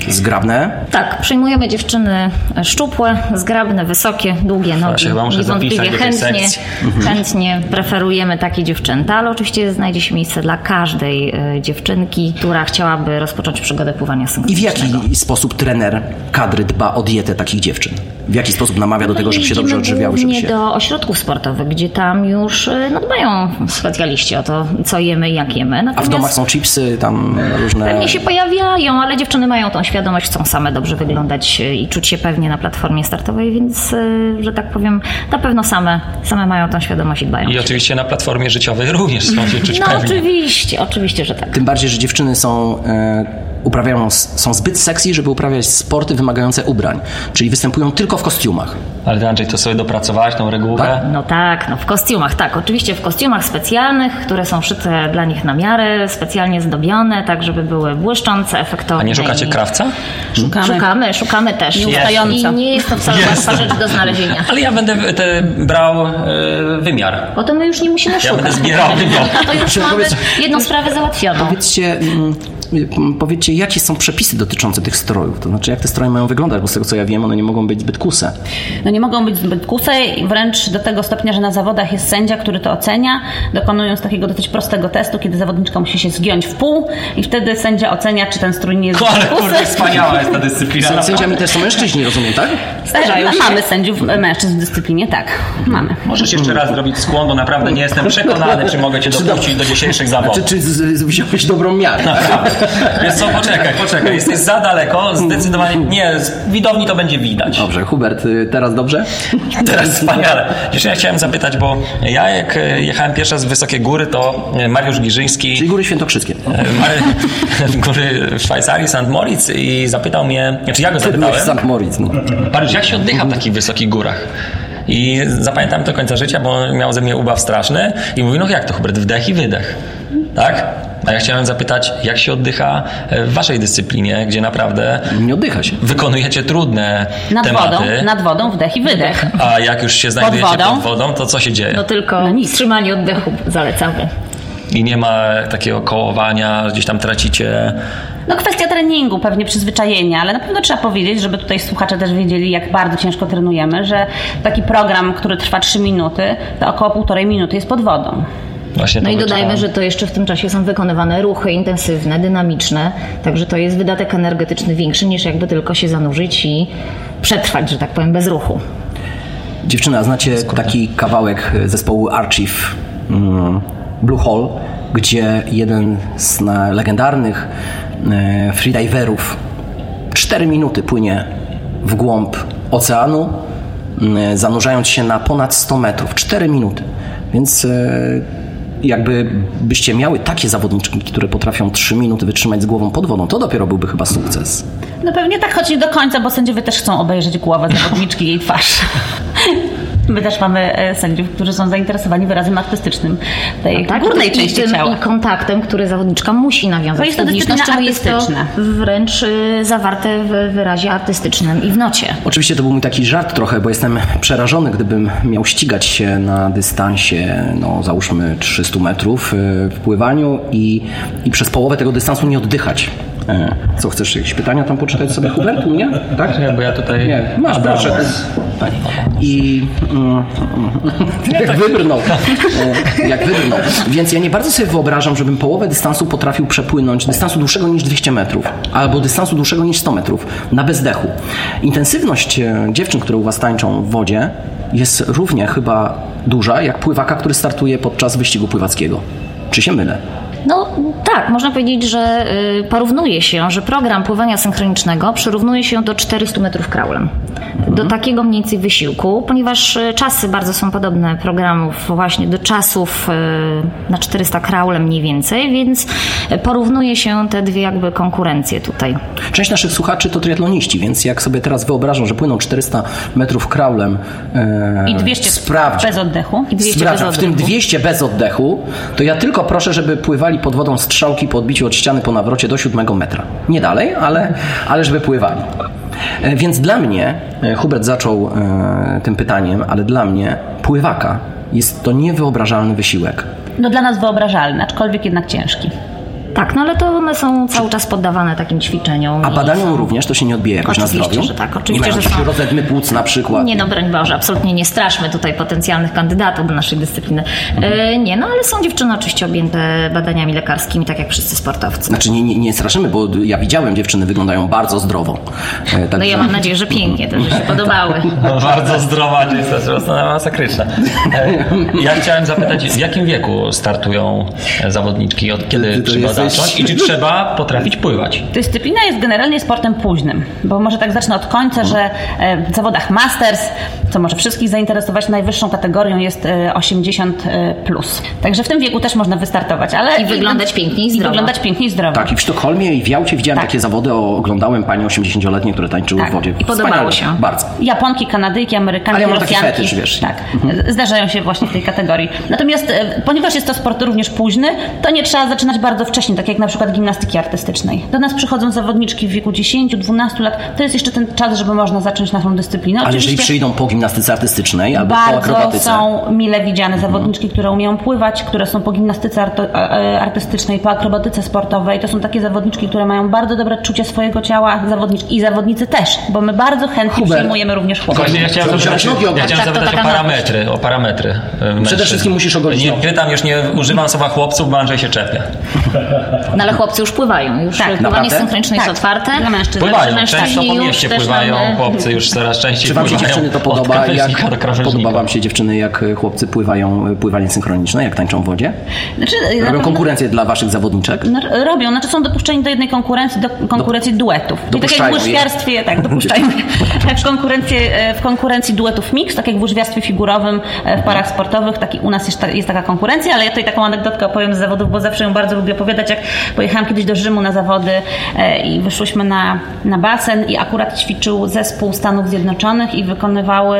zgrabne. Tak, przyjmujemy dziewczyny szczupłe, zgrabne, wysokie, długie nogi. muszę Niewątpliwie chętnie, (laughs) chętnie preferujemy takie dziewczęta, ale oczywiście znajdzie się miejsce dla każdej e, dziewczynki, która chciałaby rozpocząć przygodę pływania I w synchronicznego. jaki sposób trener kadry dba o dietę takich dziewczyn? W jaki sposób namawia do tego, żeby się dobrze odżywiały, żeby się... do ośrodków sportowych, gdzie tam już e, no, dbają specjaliści o to, co jemy i jak jemy. A w Natomiast domach są chipsy, tam różne... Pewnie się pojawiają, ale dziewczyny mają tą świadomość, chcą same dobrze wyglądać e, i czuć się pewnie na platformie startowej, więc, e, że tak powiem, na pewno same, same mają tą świadomość i dbają. I oczywiście na platformie życiowej (laughs) również chcą się czuć No pewnie. oczywiście, oczywiście, że tak. Tym bardziej, że dziewczyny są, e, uprawiają, są zbyt sexy, żeby uprawiać sporty wymagające ubrań. Czyli występują tylko w kostiumach. Ale ty, Andrzej, to sobie dopracowałeś tą regułę? No tak, no w kostiumach, tak. Oczywiście w kostiumach specjalnych, które są szyte dla nich na miarę, specjalnie zdobione, tak żeby były błyszczące, efektowne. A nie szukacie i- krawca? Szukamy. Szukamy, szukamy też. Nieustająco. I nie jest to wcale łatwa rzecz do znalezienia. Ale ja będę te, brał e, wymiar. Bo to my już nie musimy szukać. będę zbierał wymiar. (laughs) To już mamy Powiedz- jedną sprawę załatwioną. Powiedzcie, mm, mm, powiedzcie, jakie są przepisy dotyczące tych strojów? To znaczy, jak te stroje mają wyglądać? Bo z tego, co ja wiem, one nie mogą być zbyt kuse. No nie mogą być zbyt kuse i wręcz do tego stopnia, że na zawodach jest sędzia, który to ocenia, dokonując takiego dosyć prostego testu, kiedy zawodniczka musi się zgiąć w pół i wtedy sędzia ocenia, czy ten strój nie jest Ale zbyt kurde, kusy. Jest ta dyscyplina. Sędziami też są mężczyźni, rozumiem, tak? Zdarzają no, mamy sędziów e, mężczyzn w dyscyplinie, tak, mamy. Możesz jeszcze raz zrobić skłon, bo naprawdę nie jestem przekonany, czy mogę cię dopuścić do dzisiejszych zawodów. Czy, czy z- z- wziąłeś dobrą miarę? Wiesz co, poczekaj, poczekaj, jesteś za daleko, zdecydowanie, nie, z widowni to będzie widać. Dobrze, Hubert, y, teraz dobrze? Teraz wspaniale. Jeszcze ja chciałem zapytać, bo ja jak e, jechałem pierwszy raz w wysokie góry, to e, Mariusz Giżyński Czyli Góry Świętokrzyskie. (laughs) góry w Szwajcarii, St. Moritz i zapytał mnie, znaczy ja go Byłeś w zapytałem, St. Moritz. No. Mariusz, jak się oddycha w takich wysokich górach? I zapamiętałem to do końca życia, bo miał ze mnie ubaw straszny i mówi, no jak to Hubert, wdech i wydech. Tak? A ja chciałem zapytać, jak się oddycha e, w waszej dyscyplinie, gdzie naprawdę Nie oddycha się. wykonujecie trudne Nad tematy, wodą, nad wodą wdech i wydech. a jak już się znajdujecie pod wodą? wodą, to co się dzieje? No tylko No nic. wstrzymanie oddechu zalecamy. I nie ma takiego kołowania, gdzieś tam tracicie... No kwestia treningu, pewnie przyzwyczajenia, ale na pewno trzeba powiedzieć, żeby tutaj słuchacze też wiedzieli, jak bardzo ciężko trenujemy, że taki program, który trwa 3 minuty, to około półtorej minuty jest pod wodą. Właśnie No i dodajmy, wyczuwam. że to jeszcze w tym czasie są wykonywane ruchy intensywne, dynamiczne, także to jest wydatek energetyczny większy niż jakby tylko się zanurzyć i przetrwać, że tak powiem, bez ruchu. Dziewczyna, a znacie taki kawałek zespołu Archive mm, Blue Hole, gdzie jeden z legendarnych e, freediverów 4 minuty płynie w głąb oceanu, mm, zanurzając się na ponad 100 metrów. 4 minuty. Więc e, jakby byście miały takie zawodniczki, które potrafią 3 minuty wytrzymać z głową pod wodą, to dopiero byłby chyba sukces. No pewnie tak, choć nie do końca, bo sędziowie też chcą obejrzeć głowę (laughs) zawodniczki i jej twarz. My też mamy e, sędziów, którzy są zainteresowani wyrazem artystycznym tej Tak, górnej i części tym, ciała. I kontaktem, który zawodniczka musi nawiązać To jest dyscyplina jest to artystyczna. wręcz y, zawarte w wyrazie artystycznym i w nocie. Oczywiście to był mój taki żart trochę, bo jestem przerażony, gdybym miał ścigać się na dystansie, no załóżmy 300 metrów y, w pływaniu i, i przez połowę tego dystansu nie oddychać. E, Co, chcesz jakieś pytania tam poczytać sobie, Hubert, u mnie? Tak? Nie, bo ja tutaj... Nie, masz, Adam. proszę. Tak. I mm, (laughs) jak wybrnął. E, Jak wybrnął. Więc ja nie bardzo sobie wyobrażam, żebym połowę dystansu potrafił przepłynąć, dystansu dłuższego niż 200 metrów, albo dystansu dłuższego niż 100 metrów, na bezdechu. Intensywność e, dziewczyn, które u was tańczą w wodzie, jest równie chyba duża, jak pływaka, który startuje podczas wyścigu pływackiego. Czy się mylę? No tak, można powiedzieć, że y, porównuje się, że program pływania synchronicznego przyrównuje się do 400 metrów kraulem. Do takiego mniej więcej wysiłku, ponieważ y, czasy bardzo są podobne programów właśnie do czasów y, na 400 kraulem mniej więcej, więc porównuje się te dwie jakby konkurencje tutaj. Część naszych słuchaczy to triatloniści, więc jak sobie teraz wyobrażą, że płyną 400 metrów kraulem e, I 200 sprawdź, bez oddechu. I 200 sprawdź, bez w tym oddechu. 200 bez oddechu, to ja tylko proszę, żeby pływali pod wodą strzałki po odbiciu od ściany po nawrocie do 7 metra. Nie dalej, ale, ale żeby pływali. E, Więc dla mnie, e, Hubert zaczął e, tym pytaniem, ale dla mnie pływaka jest to niewyobrażalny wysiłek. No dla nas wyobrażalny, aczkolwiek jednak ciężki. Tak, no ale to one są cały czas poddawane takim ćwiczeniom. A badaniom są- również to się nie odbije jakoś Oczywiście, na zdrowiu? że tak, oczywiście, nie mają że są. rozedmy płuc na przykład? Nie no, broń Boże, absolutnie nie straszmy tutaj potencjalnych kandydatów do naszej dyscypliny. Mhm. E, nie, no ale są dziewczyny oczywiście objęte badaniami lekarskimi, tak jak wszyscy sportowcy. Znaczy nie, nie, nie straszymy, bo ja widziałem dziewczyny wyglądają bardzo zdrowo. E, No ja mam nadzieję, że pięknie, też, że się podobały. (laughs) No, bardzo zdrowa, to jest masakryczna. E, Ja chciałem zapytać, w jakim wieku startują zawodniczki? Od kiedy to zacząć? I czy trzeba potrafić pływać? Dyscyplina jest generalnie sportem późnym, bo może tak zacznę od końca, że e, w zawodach Masters, co może wszystkich zainteresować, najwyższą kategorią jest e, 80 e, plus. Także w tym wieku też można wystartować, ale I wyglądać pięknie i zdrowo. wyglądać pięknie i zdrowo. Tak, i w Sztokholmie i w Jałcie widziałem Tak. takie zawody, o, oglądałem panie 80-letnie, które tańczyły Tak. w wodzie. I podobało się. Bardzo. Japonki, Kanadyjki, Amerykanki, Ale ja mam taki Rosjanki. fetysz, wiesz. Tak, zdarzają się właśnie w tej kategorii. Natomiast e, ponieważ jest to sport również późny, to nie trzeba zaczynać bardzo wcześnie, tak jak na przykład gimnastyki artystycznej. Do nas przychodzą zawodniczki w wieku 10-12 lat. To jest jeszcze ten czas, żeby można zacząć naszą dyscyplinę. Ale jeżeli przyjdą po gimnastyce artystycznej albo po bardzo akrobatyce, są mile widziane zawodniczki, które umieją pływać, które są po gimnastyce e, artystycznej, po akrobatyce sportowej. To są takie zawodniczki, które mają bardzo dobre czucie swojego ciała, zawodniczki i zawodnicy też, bo my bardzo chętnie Hubert. przyjmujemy również chłopców. Właśnie ja chciałem zapytać, ja chciałem Tak, zapytać o parametry, o parametry e, mężczyzn. wszystkim musisz ogolić Nie pytam, już nie używam słowa chłopców, bo Andrzej się czepia. No ale chłopcy już pływają, już Tak, pływanie synchroniczne jest Tak, otwarte. dla mężczyzn. Pływają, Mężczyźni często po już mieście pływają, mamy- chłopcy już coraz częściej czy wam się dziewczyny to od podoba? Jak do podoba wam się dziewczyny, jak e, chłopcy pływają e, pływanie synchroniczne, jak tańczą w wodzie? Znaczy, na Robią pewno- konkurencję dla waszych zawodniczek? No, robią, znaczy są dopuszczeni do jednej konkurencji, do konkurencji duetów. Czyli tak jak w łyżwiarstwie, tak, (laughs) dopuszczają w, konkurencji, w konkurencji duetów mix, tak jak w łyżwiarstwie figurowym e, w parach sportowych, taki, u nas jest, ta, jest taka konkurencja, ale ja tutaj taką anegdotkę opowiem z zawodów, bo zawsze ją bardzo lubię opowiadać, pojechałam kiedyś do Rzymu na zawody e, i wyszłyśmy na, na basen i akurat ćwiczył zespół Stanów Zjednoczonych i wykonywały,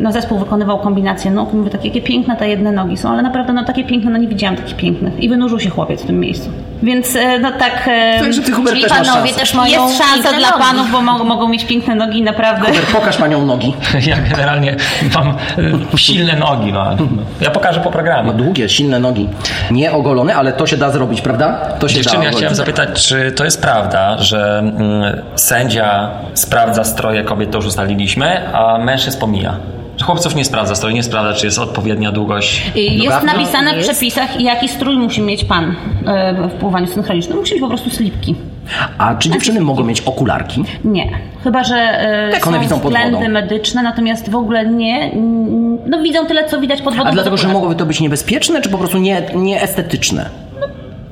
no zespół wykonywał kombinację nóg. Mówię, takie jakie piękne te jedne nogi są, ale naprawdę no takie piękne, no nie widziałam takich pięknych. I wynurzył się chłopiec w tym miejscu. Więc e, no tak... e, Także ty, Hubert, Czyli też masz panowie szansę. też mają jest szansa dla nogi. panów, bo mogą, mogą mieć piękne nogi i naprawdę. Hubert, pokaż panią nogi. (laughs) Ja generalnie mam e, silne nogi. No. Ja pokażę po programie. Ma długie, silne nogi. Nie ogolone, ale to się da zrobić, prawda? To się Dziewczyny, da ja chciałem zapytać, czy to jest prawda, że mm, sędzia sprawdza stroje kobiet, to już ustaliliśmy, a mężczyzn pomija? Chłopców nie sprawdza stroju, nie sprawdza, czy jest odpowiednia długość. Jest Dobra. napisane w przepisach, jaki strój musi mieć pan e, w pływaniu synchronicznym. Musi mieć po prostu slipki. A czy dziewczyny mogą mieć okularki? Nie. Chyba, że one są widzą pod względy wodą? medyczne, natomiast w ogóle nie. No widzą tyle, co widać pod wodą. A dlatego, że mogłoby to być niebezpieczne, czy po prostu nie, nieestetyczne?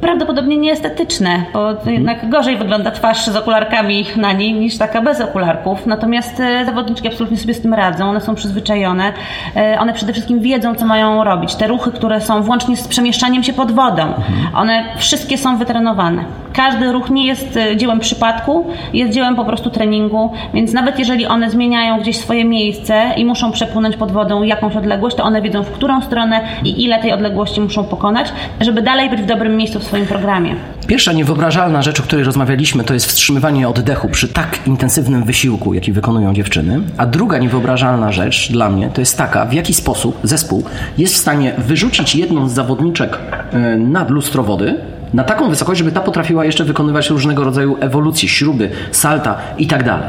Prawdopodobnie nieestetyczne, bo jednak gorzej wygląda twarz z okularkami na niej niż taka bez okularków. Natomiast e, zawodniczki absolutnie sobie z tym radzą, one są przyzwyczajone. E, One przede wszystkim wiedzą, co mają robić. Te ruchy, które są włącznie z przemieszczaniem się pod wodą, one wszystkie są wytrenowane. Każdy ruch nie jest e, dziełem przypadku, jest dziełem po prostu treningu, więc nawet jeżeli one zmieniają gdzieś swoje miejsce i muszą przepłynąć pod wodą jakąś odległość, to one wiedzą w którą stronę i ile tej odległości muszą pokonać, żeby dalej być w dobrym miejscu w swoim programie. Pierwsza niewyobrażalna rzecz, o której rozmawialiśmy, to jest wstrzymywanie oddechu przy tak intensywnym wysiłku, jaki wykonują dziewczyny. A druga niewyobrażalna rzecz dla mnie to jest taka, w jaki sposób zespół jest w stanie wyrzucić jedną z zawodniczek e, nad lustro wody na taką wysokość, żeby ta potrafiła jeszcze wykonywać różnego rodzaju ewolucje, śruby, salta i tak dalej.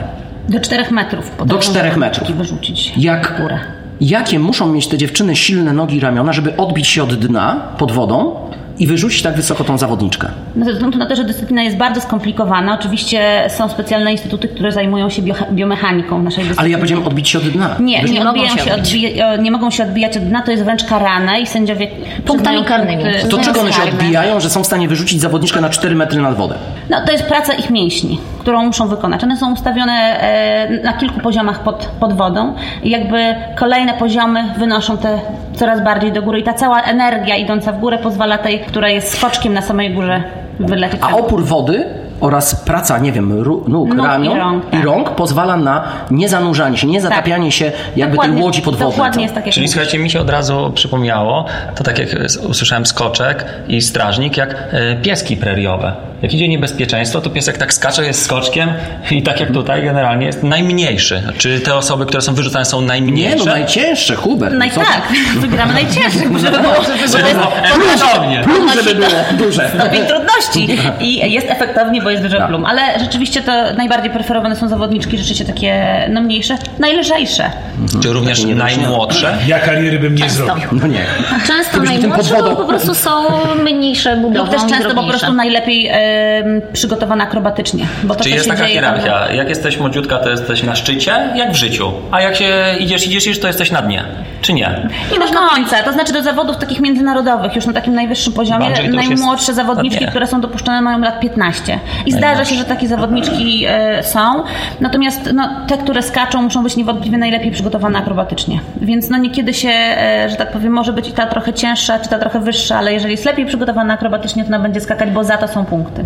Do 4 metrów. potrafią czterech metrów. wyrzucić Jak, górę. jakie muszą mieć te dziewczyny silne nogi i ramiona, żeby odbić się od dna pod wodą i wyrzucić tak wysoko tą zawodniczkę? No, ze względu na to, że dyscyplina jest bardzo skomplikowana, oczywiście są specjalne instytuty, które zajmują się bio, biomechaniką naszej dyscypliny. Ale ja powiedziałem odbić się od dna. Nie, nie, nie mogą się odbija, nie mogą się odbijać od dna, to jest wręcz karane i sędziowie Punktami karnymi. punkty. To czego one się odbijają, że są w stanie wyrzucić zawodniczkę na 4 metry nad wodę? No, to jest praca ich mięśni, którą muszą wykonać. One są ustawione e, na kilku poziomach pod, pod wodą i jakby kolejne poziomy wynoszą te coraz bardziej do góry i ta cała energia idąca w górę pozwala tej, która jest skoczkiem na samej górze wylecieć. A opór wody oraz praca, nie wiem, nóg, Nóg i ramion rąk, i tak. rąk pozwala na niezanurzanie się, nie zatapianie się jakby tej Dokładnie- łodzi pod wodą. Dokładnie jest tak, jak Czyli mówisz. słuchajcie, mi się od razu przypomniało, to tak jak usłyszałem skoczek i strażnik, jak e, pieski preriowe. Jak idzie niebezpieczeństwo, to piesek tak skacze, jest skoczkiem i tak jak tutaj generalnie jest najmniejszy. Czy te osoby, które są wyrzucane są Nie, najmniejsze? no najcięższe, Hubert. No i tak, (laughs) wygramy najcięższych, żeby było, żeby Żeby było. Plum, żeby było duże. stopień trudności i jest efektownie, bo jest dużo Tak. plum. Ale rzeczywiście to najbardziej preferowane są zawodniczki, rzeczywiście takie no mniejsze, najlżejsze. Czy również niewyraźne. najmłodsze? Ja kariery bym nie zrobił. No nie. Często najmłodsze, bo po prostu są mniejsze budową Lub też często po prostu najlepiej em, przygotowane akrobatycznie. Bo to, Czy jest taka hierarchia? Jak jesteś młodziutka, to jesteś na szczycie, jak w życiu. A jak się idziesz, idziesz, idziesz, to jesteś na dnie. Czy nie? Nie do końca, to znaczy do zawodów takich międzynarodowych, już na takim najwyższym poziomie, najmłodsze zawodniczki, no które są dopuszczone mają lat 15. I zdarza się, że takie zawodniczki e, są, natomiast no, te, które skaczą muszą być niewątpliwie najlepiej przygotowane akrobatycznie. Więc no niekiedy się, e, że tak powiem, może być i ta trochę cięższa, czy ta trochę wyższa, ale jeżeli jest lepiej przygotowana akrobatycznie, to ona będzie skakać, bo za to są punkty.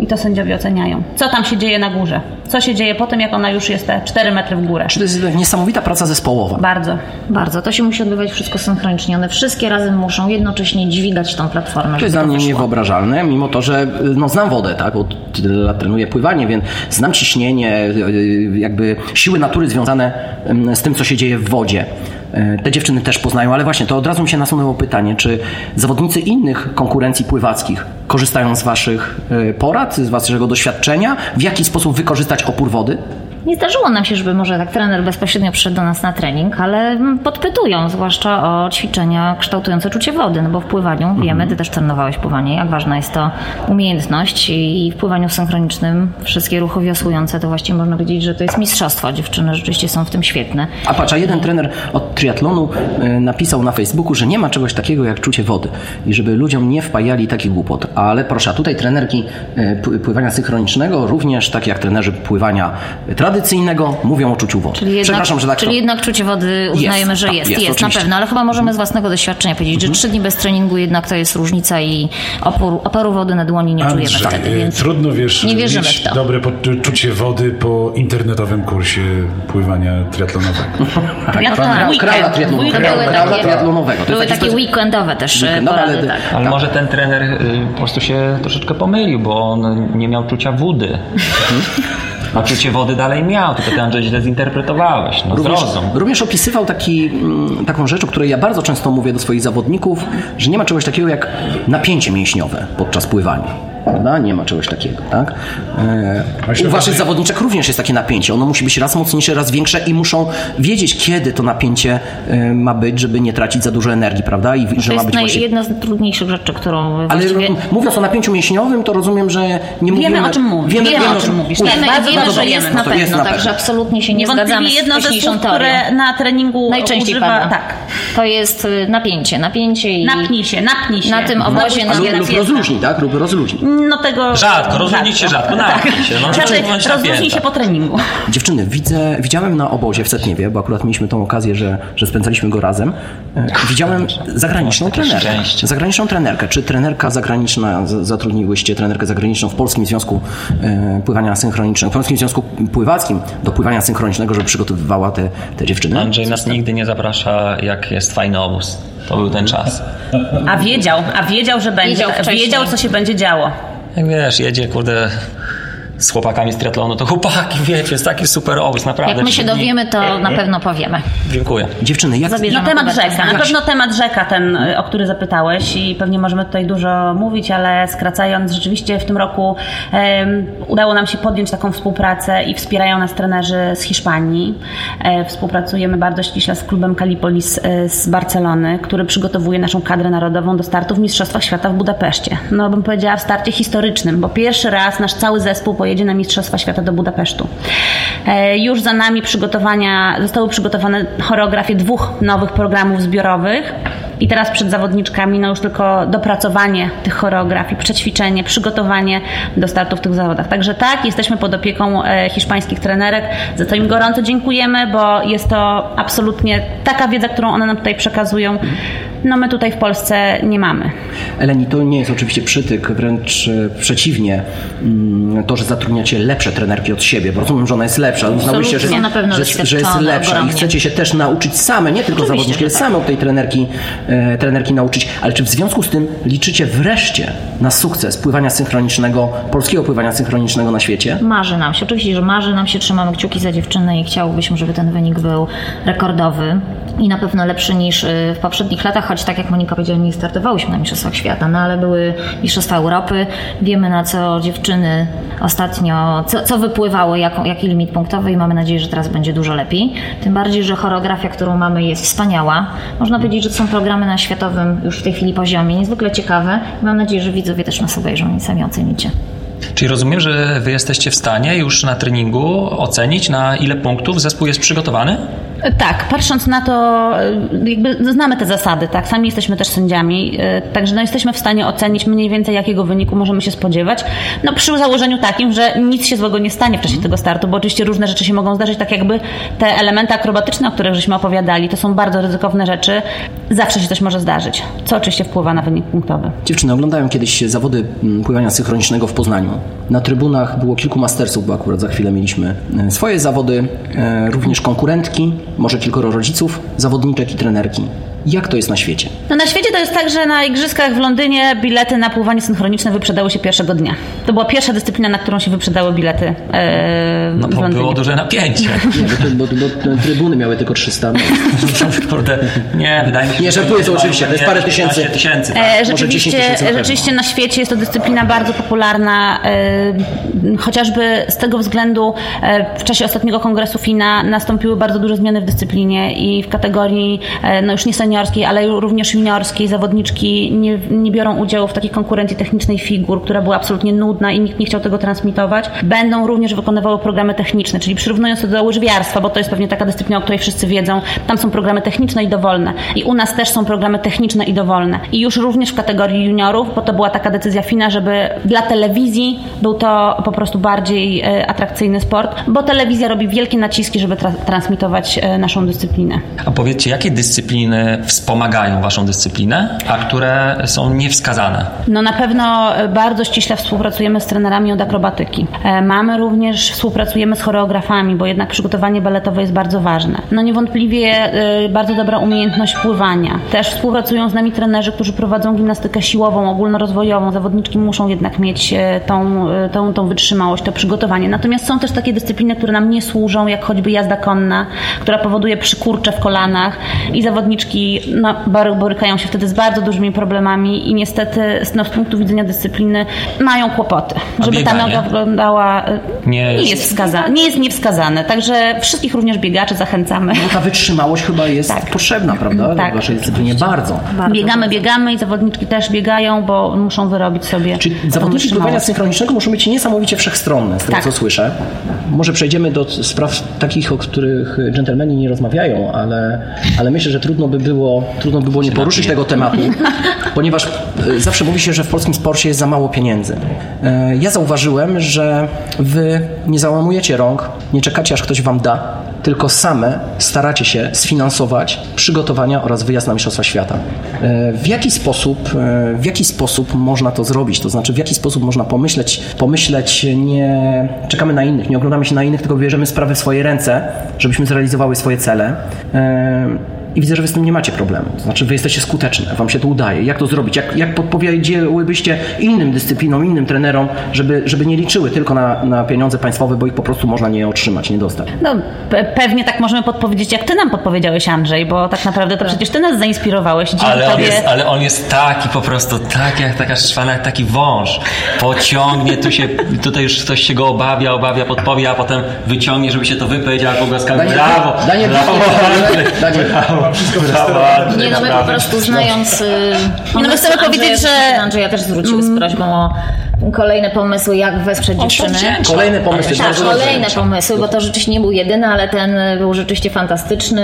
I to sędziowie oceniają. Co tam się dzieje na górze? Co się dzieje po tym, jak ona już jest te 4 metry w górę? Czy to jest niesamowita praca zespołowa? Bardzo. Bardzo. To się musi odbywać wszystko synchronicznie. One wszystkie razem muszą jednocześnie dźwigać tą platformę. To jest dla mnie wyszło. niewyobrażalne, mimo to, że no, znam wodę, tak, bo tyle lat trenuję pływanie, więc znam ciśnienie, y, jakby siły natury związane ym, z tym, co się dzieje w wodzie. Y, Te dziewczyny też poznają, ale właśnie to od razu mi się nasunęło pytanie, czy zawodnicy innych konkurencji pływackich korzystają z Waszych y, porad, z Waszego doświadczenia? W jaki sposób wykorzystać opór wody? Nie zdarzyło nam się, żeby może tak trener bezpośrednio przyszedł do nas na trening, ale podpytują, zwłaszcza o ćwiczenia kształtujące czucie wody, no bo w pływaniu, Mhm. wiemy, ty też trenowałeś pływanie, jak ważna jest to umiejętność i w pływaniu synchronicznym wszystkie ruchy wiosłujące, to właściwie można powiedzieć, że to jest mistrzostwo. Dziewczyny rzeczywiście są w tym świetne. A patrz, a jeden trener od triatlonu y, napisał na Facebooku, że nie ma czegoś takiego jak czucie wody i żeby ludziom nie wpajali takich głupot. Ale proszę, a tutaj trenerki pły- pływania synchronicznego, również tak jak trenerzy pływania tradycyjnego, mówią o czuciu wody. Czyli jednak, Przepraszam, że tak czyli to... jednak czucie wody uznajemy, że tak, jest. jest, Jest, na pewno, ale chyba możemy z własnego doświadczenia powiedzieć, Mhm. że trzy dni bez treningu jednak to jest różnica i oporu, oporu wody na dłoni nie czujemy Andrzej, wtedy, y, więc trudno wiesz, nie wierzymy mieć w to. dobre poczucie wody po internetowym kursie pływania triatlonowego. (laughs) Triatlonowego. Weekend. były Krala takie- triatlonowego. To jest Były taki takie weekendowe też e, porady, tak. tak. Ale Tak. może ten trener y, po prostu się troszeczkę pomylił, bo on nie miał czucia wody. A czucie wody dalej miał, tylko ty Andrzej źle zinterpretowałeś. No Również, również opisywał taki, mm, taką rzecz, o której ja bardzo często mówię do swoich zawodników, że nie ma czegoś takiego jak napięcie mięśniowe podczas pływania. Prawda? Nie ma czegoś takiego, tak? E, u waszych zawodniczek również jest takie napięcie. Ono musi być raz mocniejsze, raz większe i muszą wiedzieć, kiedy to napięcie e, ma być, żeby nie tracić za dużo energii, prawda? I że To ma jest być naj, właśnie... jedna z trudniejszych rzeczy, którą Ale właściwie... no, mówiąc o napięciu mięśniowym, to rozumiem, że nie mówimy... o czym mówisz. Wiemy, Wiemy, wiemy, o czym mówisz. Tak, Wiemy, bardzo wiemy dobrze że wiemy. jest No na to jest pewno, na także pewno. absolutnie się nie zgadzamy z jedno ze słów, teorią. które na treningu Najczęściej używa, pada. tak. To jest y, napięcie, napięcie i Napnij się, napnij się. na tym obozie się na- lub, napięta. lub rozluźnij, tak? Lub rozluźnij. No tego... Rzadko, rozluźnić się rzadko, napnij się, no, bądź rozluźnij się po treningu. Dziewczyny, widzę, widziałem na obozie w Setniewie, bo akurat mieliśmy tą okazję, że, że spędzaliśmy go razem. Widziałem zagraniczną trenerkę. Zagraniczną trenerkę. Czy trenerka zagraniczna, zatrudniłyście trenerkę zagraniczną w Polskim Związku e, Pływania Synchronicznego, w Polskim Związku Pływackim do pływania synchronicznego, żeby przygotowywała te, te dziewczyny? Andrzej nas nigdy nie zaprasza, jak jest fajny obóz. To był ten czas. A wiedział, a wiedział, że będzie, Wiedział wiedział, co się będzie działo. Jak wiesz, jedzie, kurde, z chłopakami z triatlonu, to chłopaki, wiecie, jest taki super obóz, naprawdę. Jak my się dowiemy, to na pewno powiemy. Dziękuję. Dziewczyny, jak, Zabierzemy No temat rzeka, na pewno temat rzeka ten, y, o który zapytałeś i pewnie możemy tutaj dużo mówić, ale skracając, rzeczywiście w tym roku em, udało nam się podjąć taką współpracę i wspierają nas trenerzy z Hiszpanii. E, współpracujemy bardzo ściśle z klubem Calipolis e, z Barcelony, który przygotowuje naszą kadrę narodową do startu w Mistrzostwach Świata w Budapeszcie. No bym powiedziała w starcie historycznym, bo pierwszy raz nasz cały zespół pojedzie na Mistrzostwa Świata do Budapesztu. E, Już za nami przygotowania, zostały przygotowane choreografie dwóch nowych programów zbiorowych. I teraz przed zawodniczkami no już tylko dopracowanie tych choreografii, przećwiczenie, przygotowanie do startu w tych zawodach. Także tak, jesteśmy pod opieką e, hiszpańskich trenerek, za to im gorąco dziękujemy, bo jest to absolutnie taka wiedza, którą one nam tutaj przekazują. No my tutaj w Polsce nie mamy. Eleni, to nie jest oczywiście przytyk, wręcz e, przeciwnie. Mm, To, że zatrudniacie lepsze trenerki od siebie, bo rozumiem, że ona jest lepsza. Uznałyście, że, że, że jest lepsza i ogromnie. chcecie się też nauczyć same, nie tylko zawodniczki, ale tak. same od tej trenerki, e, trenerki nauczyć. Ale czy w związku z tym liczycie wreszcie na sukces pływania synchronicznego, polskiego pływania synchronicznego na świecie? Marzy nam się, oczywiście, że marzy nam się, trzymamy kciuki za dziewczynę i chciałobyśmy, żeby ten wynik był rekordowy i na pewno lepszy niż y, w poprzednich latach, choć tak jak Monika powiedziała, nie startowałyśmy na Mistrzostwach Świata, no ale były Mistrzostwa Europy, wiemy na co dziewczyny ostatnio, co, co wypływało, jaką, jaki limit punktowy i mamy nadzieję, że teraz będzie dużo lepiej. Tym bardziej, że choreografia, którą mamy jest wspaniała. Można powiedzieć, że są programy na światowym już w tej chwili poziomie, niezwykle ciekawe mam nadzieję, że widzowie też nas obejrzą i sami ocenicie. Czyli rozumiem, że wy jesteście w stanie już na treningu ocenić, na ile punktów zespół jest przygotowany? Tak, patrząc na to, y, jakby znamy te zasady, tak, sami jesteśmy też sędziami, y, także no jesteśmy w stanie ocenić mniej więcej jakiego wyniku możemy się spodziewać. No przy założeniu takim, że nic się złego nie stanie w czasie tego startu, bo oczywiście różne rzeczy się mogą zdarzyć, tak jakby te elementy akrobatyczne, o których żeśmy opowiadali, to są bardzo ryzykowne rzeczy, zawsze się coś może zdarzyć, co oczywiście wpływa na wynik punktowy. Dziewczyny, oglądałem kiedyś zawody mm, pływania synchronicznego w Poznaniu. Na trybunach było kilku mastersów, bo akurat za chwilę mieliśmy e, swoje zawody, e, również konkurentki, może kilkoro rodziców, zawodniczek i trenerki. Jak to jest na świecie? No na świecie to jest tak, że na igrzyskach w Londynie bilety na pływanie synchroniczne wyprzedały się pierwszego dnia. To była pierwsza dyscyplina, na którą się wyprzedały bilety e, No w bo Londynie. było duże napięcie. (laughs) Nie, bo, to, bo, bo trybuny miały tylko 300. (laughs) Kurde, nie, wydaje mi się, Nie, że żartuję, to oczywiście, to jest parę tysięcy. 15 tysięcy. tak. E, Może 10 rzeczywiście, tysięcy rzeczywiście na świecie jest to dyscyplina bardzo popularna, e, chociażby z tego względu e, w czasie ostatniego kongresu FINA nastąpiły bardzo duże zmiany w dyscyplinie i w kategorii e, no już nie seniorskiej, ale również juniorskiej zawodniczki nie, nie biorą udziału w takiej konkurencji technicznej figur, która była absolutnie nudna i nikt nie chciał tego transmitować. Będą również wykonywały programy techniczne, czyli przyrównując to do łyżwiarstwa, bo to jest pewnie taka dyscyplina, o której wszyscy wiedzą, tam są programy techniczne i dowolne. I u nas też są programy techniczne i dowolne. I już również w kategorii juniorów, bo to była taka decyzja FINA, żeby dla telewizji był to po prostu bardziej e, atrakcyjny sport, bo telewizja robi wielkie naciski, żeby tra- transmitować e, naszą dyscyplinę. A powiedzcie, jakie dyscypliny wspomagają waszą dyscyplinę, a które są niewskazane? No na pewno e, bardzo ściśle współpracujemy z trenerami od akrobatyki. E, Mamy również, współpracujemy z choreografami, bo jednak przygotowanie baletowe jest bardzo ważne. No niewątpliwie e, bardzo dobra umiejętność pływania. Też współpracują z nami trenerzy, którzy prowadzą gimnastykę siłową, ogólnorozwojową. Zawodniczki muszą jednak mieć tą, tą, tą wytrzymałość, to przygotowanie. Natomiast są też takie dyscypliny, które nam nie służą, jak choćby jazda konna, która powoduje przykurcze w kolanach i zawodniczki no, bory- borykają się wtedy z bardzo dużymi problemami i niestety no, z punktu widzenia dyscypliny mają kłopoty. Żeby ta bieganie? noga wyglądała e, Nie nie jest- wskazane, nie jest niewskazane. Także wszystkich również biegaczy zachęcamy. No ta wytrzymałość chyba jest Tak. potrzebna, prawda? Tak. W waszej dyscyplinie bardzo. Bardzo Biegamy, biegamy i zawodniczki też biegają, bo muszą wyrobić sobie Czy tą zawodnicy pływania synchronicznego muszą być niesamowicie wszechstronne, z tego Tak. co słyszę. Może przejdziemy do spraw takich, o których dżentelmeni nie rozmawiają, ale, ale myślę, że trudno by było, trudno by było nie poruszyć tego tematu, (laughs) ponieważ e, zawsze mówi się, że w polskim sporcie jest za mało pieniędzy. E, Ja zauważyłem, że wy nie załamujecie rąk, nie czekacie aż ktoś wam da, tylko same staracie się sfinansować przygotowania oraz wyjazd na Mistrzostwa Świata. E, W jaki sposób, w jaki sposób można to zrobić? To znaczy, w jaki sposób można pomyśleć, pomyśleć, nie czekamy na innych, nie oglądamy się na innych, tylko bierzemy sprawy w swoje ręce, żebyśmy zrealizowały swoje cele. I widzę, że wy z tym nie macie problemu. To znaczy, wy jesteście skuteczne, wam się to udaje. Jak to zrobić? Jak, jak podpowiedzielibyście innym dyscyplinom, innym trenerom, żeby, żeby nie liczyły tylko na, na pieniądze państwowe, bo ich po prostu można nie otrzymać, nie dostać? No, pe- pewnie tak możemy podpowiedzieć, jak ty nam podpowiedziałeś, Andrzej, bo tak naprawdę to przecież ty nas zainspirowałeś. Dzięki Ale on, tobie... jest, ale on jest taki po prostu, tak jak taka szczwana, jak taki wąż. Pociągnie, tu się, tutaj już ktoś się go obawia, obawia, podpowie, a potem wyciągnie, żeby się to wypowiedział, albo go skazał. Daniel, Brawo! Daniel, brawo, Daniel, Daniel, Mam wszystko przesterowane. Nie, no my po prostu znając y, no my chcemy powiedzieć, Andrzeja, że- Andrzeja też zwróciły z prośbą o kolejne pomysły, jak wesprzeć dziewczyny. wdzięczna. Kolejne pomysły. Tak, kolejne pomysły, bo to rzeczywiście nie był jedyny, ale ten był rzeczywiście fantastyczny.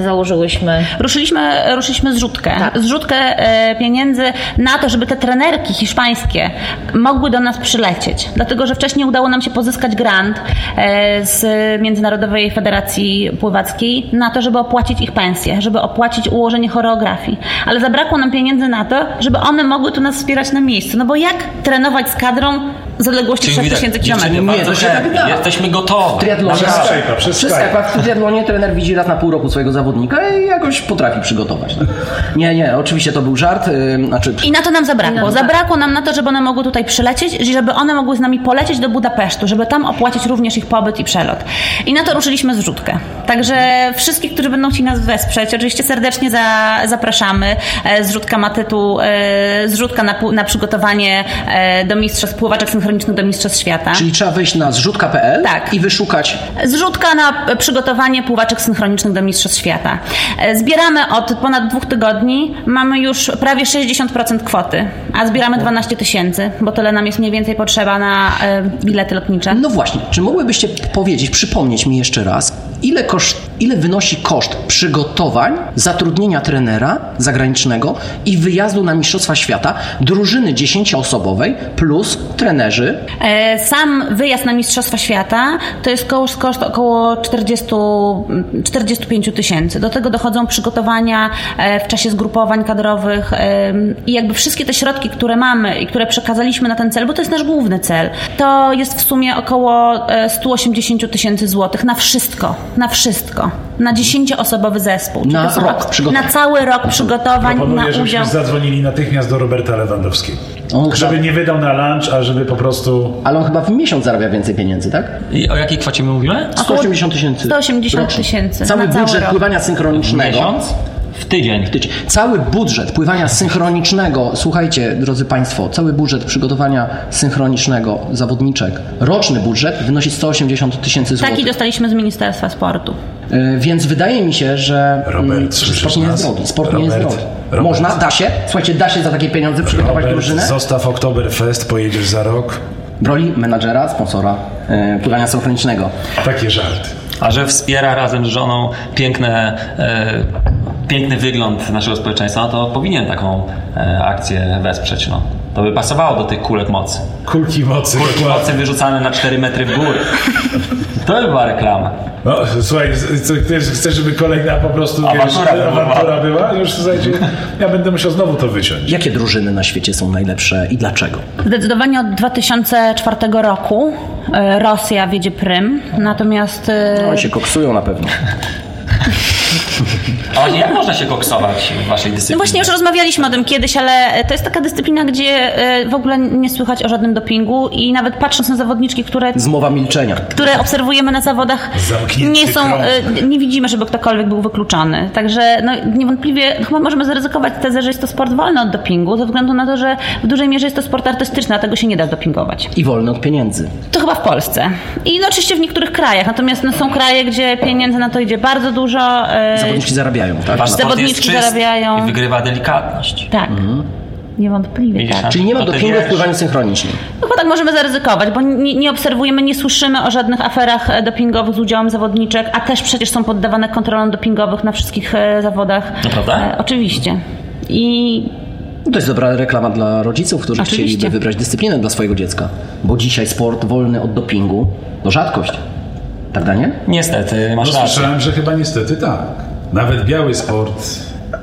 Y, Założyłyśmy Ruszyliśmy, ruszyliśmy zrzutkę. Tak. Zrzutkę e, pieniędzy na to, żeby te trenerki hiszpańskie mogły do nas przylecieć. Dlatego, że wcześniej udało nam się pozyskać grant e, z Międzynarodowej Federacji Pływackiej na to, żeby opłacić ich pensje, żeby opłacić ułożenie choreografii. Ale zabrakło nam pieniędzy na to, żeby one mogły tu nas wspierać na miejscu. No bo jak trenować z kadrą z odległości Czyli 3000 widać, dziewczyny, km? Nie, to się tak jesteśmy gotowi. W triatlonie, Przez Skype'a. W triatlonie trener widzi raz na pół roku swojego zawodnika i jakoś potrafi przygotować. tak? Nie, nie, oczywiście to był żart. Yy, znaczy, I na to nam zabrakło. Zabrakło nam na to, żeby one mogły tutaj przylecieć, i żeby one mogły z nami polecieć do Budapesztu, żeby tam opłacić również ich pobyt i przelot. I na to ruszyliśmy zrzutkę. Także wszystkich, którzy będą chcieli nas wesprzeć, oczywiście serdecznie za, zapraszamy. E, Zrzutka ma tytuł e, Zrzutka na, na przygotowanie e, do mistrzostw pływaczek synchronicznych do mistrzostw świata. czyli trzeba wejść na zrzutka.pl Tak. i wyszukać Zrzutka na przygotowanie pływaczek synchronicznych do Mistrzostw Świata. E, Zbieramy od ponad dwóch tygodni. Mamy już prawie 60% kwoty, a zbieramy 12 tysięcy, bo tyle nam jest mniej więcej potrzeba na e, bilety lotnicze. No właśnie, czy mogłybyście powiedzieć, przypomnieć mi jeszcze raz, ile, koszt, ile wynosi koszt przygotowań, zatrudnienia trenera zagranicznego i wyjazdu na Mistrzostwa Świata drużyny 10-osobowej plus trenerzy? E, Sam wyjazd na Mistrzostwa Świata to jest koszt, koszt około 40, 45 tysięcy. Do tego dochodzą przygotowania e, w czasie zgrupowań kadrowych e, i jakby wszystkie te środki, które mamy i które przekazaliśmy na ten cel, bo to jest nasz główny cel, to jest w sumie około e, 180 tysięcy złotych na wszystko, na wszystko. Na 10-osobowy zespół. Na rok przygotowań. Na cały rok przygotowań, na Proponuję, żebyśmy udział. zadzwonili natychmiast do Roberta Lewandowskiego. On Żeby nie wydał na lunch, a żeby po prostu... Ale on chyba w miesiąc zarabia więcej pieniędzy, tak? I o jakiej kwocie my mówimy? 180 tysięcy. 180 rocznie. tysięcy Cały na cały budżet rok. pływania synchronicznego. Miesiąc? W tydzień. Tydzień. Cały budżet pływania synchronicznego, słuchajcie, drodzy Państwo, cały budżet przygotowania synchronicznego zawodniczek, roczny budżet wynosi 180 tysięcy złotych. Taki dostaliśmy z Ministerstwa Sportu. Y, Więc wydaje mi się, że, Robert, mm, że słyszysz sport nie jest drogi. Sport nie jest Robert, drogi. Robert. Można, da się. Słuchajcie, da się za takie pieniądze przygotować Robert, drużynę. zostaw Oktoberfest, pojedziesz za rok. W roli menadżera, sponsora y, pływania synchronicznego. Takie żarty. A że wspiera razem z żoną piękne, e, piękny wygląd naszego społeczeństwa, no to powinien taką e, akcję wesprzeć. No. To by pasowało do tych kulek mocy. Kulki mocy. Kulki dokładnie. mocy wyrzucane na 4 metry w górę. To by była reklama. No, słuchaj, co, chcesz, chcesz, żeby kolejna po prostu Awantura wiesz, była. awantura była? Już słuchajcie, ja będę musiał znowu to wyciąć. Jakie drużyny na świecie są najlepsze i dlaczego? Zdecydowanie od 2004 roku e, Rosja wiedzie prym, natomiast e, Oni się koksują na pewno. (laughs) A jak można się koksować w waszej no dyscyplinie? właśnie już rozmawialiśmy o tym kiedyś, ale to jest taka dyscyplina, gdzie e, w ogóle nie słychać o żadnym dopingu i nawet patrząc na zawodniczki, które Zmowa milczenia. które obserwujemy na zawodach, Zamknięty nie są, krąg. e, nie widzimy, żeby ktokolwiek był wykluczony. Także no, niewątpliwie no, chyba możemy zaryzykować tezę, że jest to sport wolny od dopingu, ze względu na to, że w dużej mierze jest to sport artystyczny, a tego się nie da dopingować. I wolny od pieniędzy. To chyba w Polsce. I no, oczywiście w niektórych krajach. Natomiast no, są kraje, gdzie pieniędzy na to idzie bardzo dużo. e, Zawodniczki zarabiają, tak? Sport zawodniczki zarabiają. I wygrywa delikatność. Tak. Niewątpliwie Widzisz, tak. Czyli nie ma dopingu w pływaniu synchronicznym. No chyba tak możemy zaryzykować, bo nie, nie obserwujemy, nie słyszymy o żadnych aferach e, dopingowych z udziałem zawodniczek, a też przecież są poddawane kontrolom dopingowych na wszystkich e, zawodach. Naprawdę? E, oczywiście. I No To jest dobra reklama dla rodziców, którzy Oczywiście. chcieliby wybrać dyscyplinę dla swojego dziecka. Bo dzisiaj sport wolny od dopingu to rzadkość. Tak, Daniel? Niestety, No masz rację. słyszałem, że chyba niestety tak. Nawet biały sport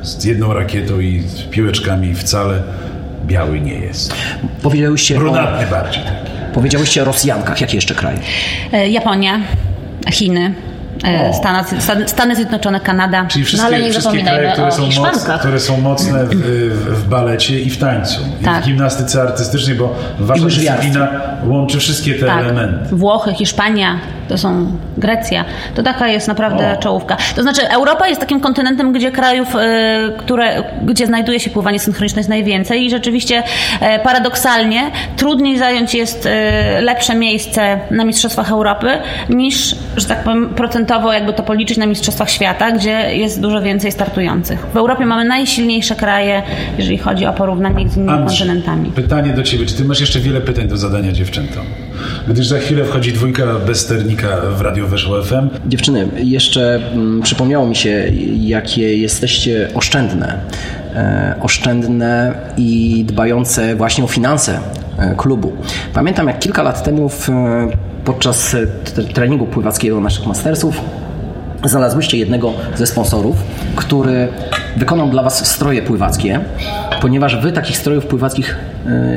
z jedną rakietą i z piłeczkami wcale biały nie jest. Powiedziałyście o, Brunatny bardziej. powiedziałyście o Rosjankach. Jakie jeszcze kraje? e, Japonia, Chiny, Stany, Stan- Stany Zjednoczone, Kanada. Czyli No, wszystkie, ale nie wszystkie kraje, które są, moc, które są mocne w, w, balecie i w tańcu. I Tak. w gimnastyce artystycznej, bo wasza dyscyplina łączy wszystkie te Tak. elementy. Włochy, Hiszpania, to są Grecja. To taka jest naprawdę O. czołówka. To znaczy Europa jest takim kontynentem, gdzie krajów, e, które, gdzie znajduje się pływanie synchroniczne jest najwięcej i rzeczywiście e, paradoksalnie trudniej zająć jest e, lepsze miejsce na Mistrzostwach Europy niż, że tak powiem, procentowo jakby to policzyć na Mistrzostwach Świata, gdzie jest dużo więcej startujących. W Europie mamy najsilniejsze kraje, jeżeli chodzi o porównanie z innymi Andrzej, kontynentami. pytanie do ciebie. Czy ty masz jeszcze wiele pytań do zadania dziewczętom? Gdyż za chwilę wchodzi dwójka bez sternika w Radio Weszło FM. Dziewczyny, jeszcze mm, przypomniało mi się, jakie jesteście oszczędne. E, oszczędne i dbające właśnie o finanse e, klubu. Pamiętam, jak kilka lat temu w, e, podczas e, treningu pływackiego naszych mastersów znalazłyście jednego ze sponsorów, który wykonał dla Was stroje pływackie, ponieważ Wy takich strojów pływackich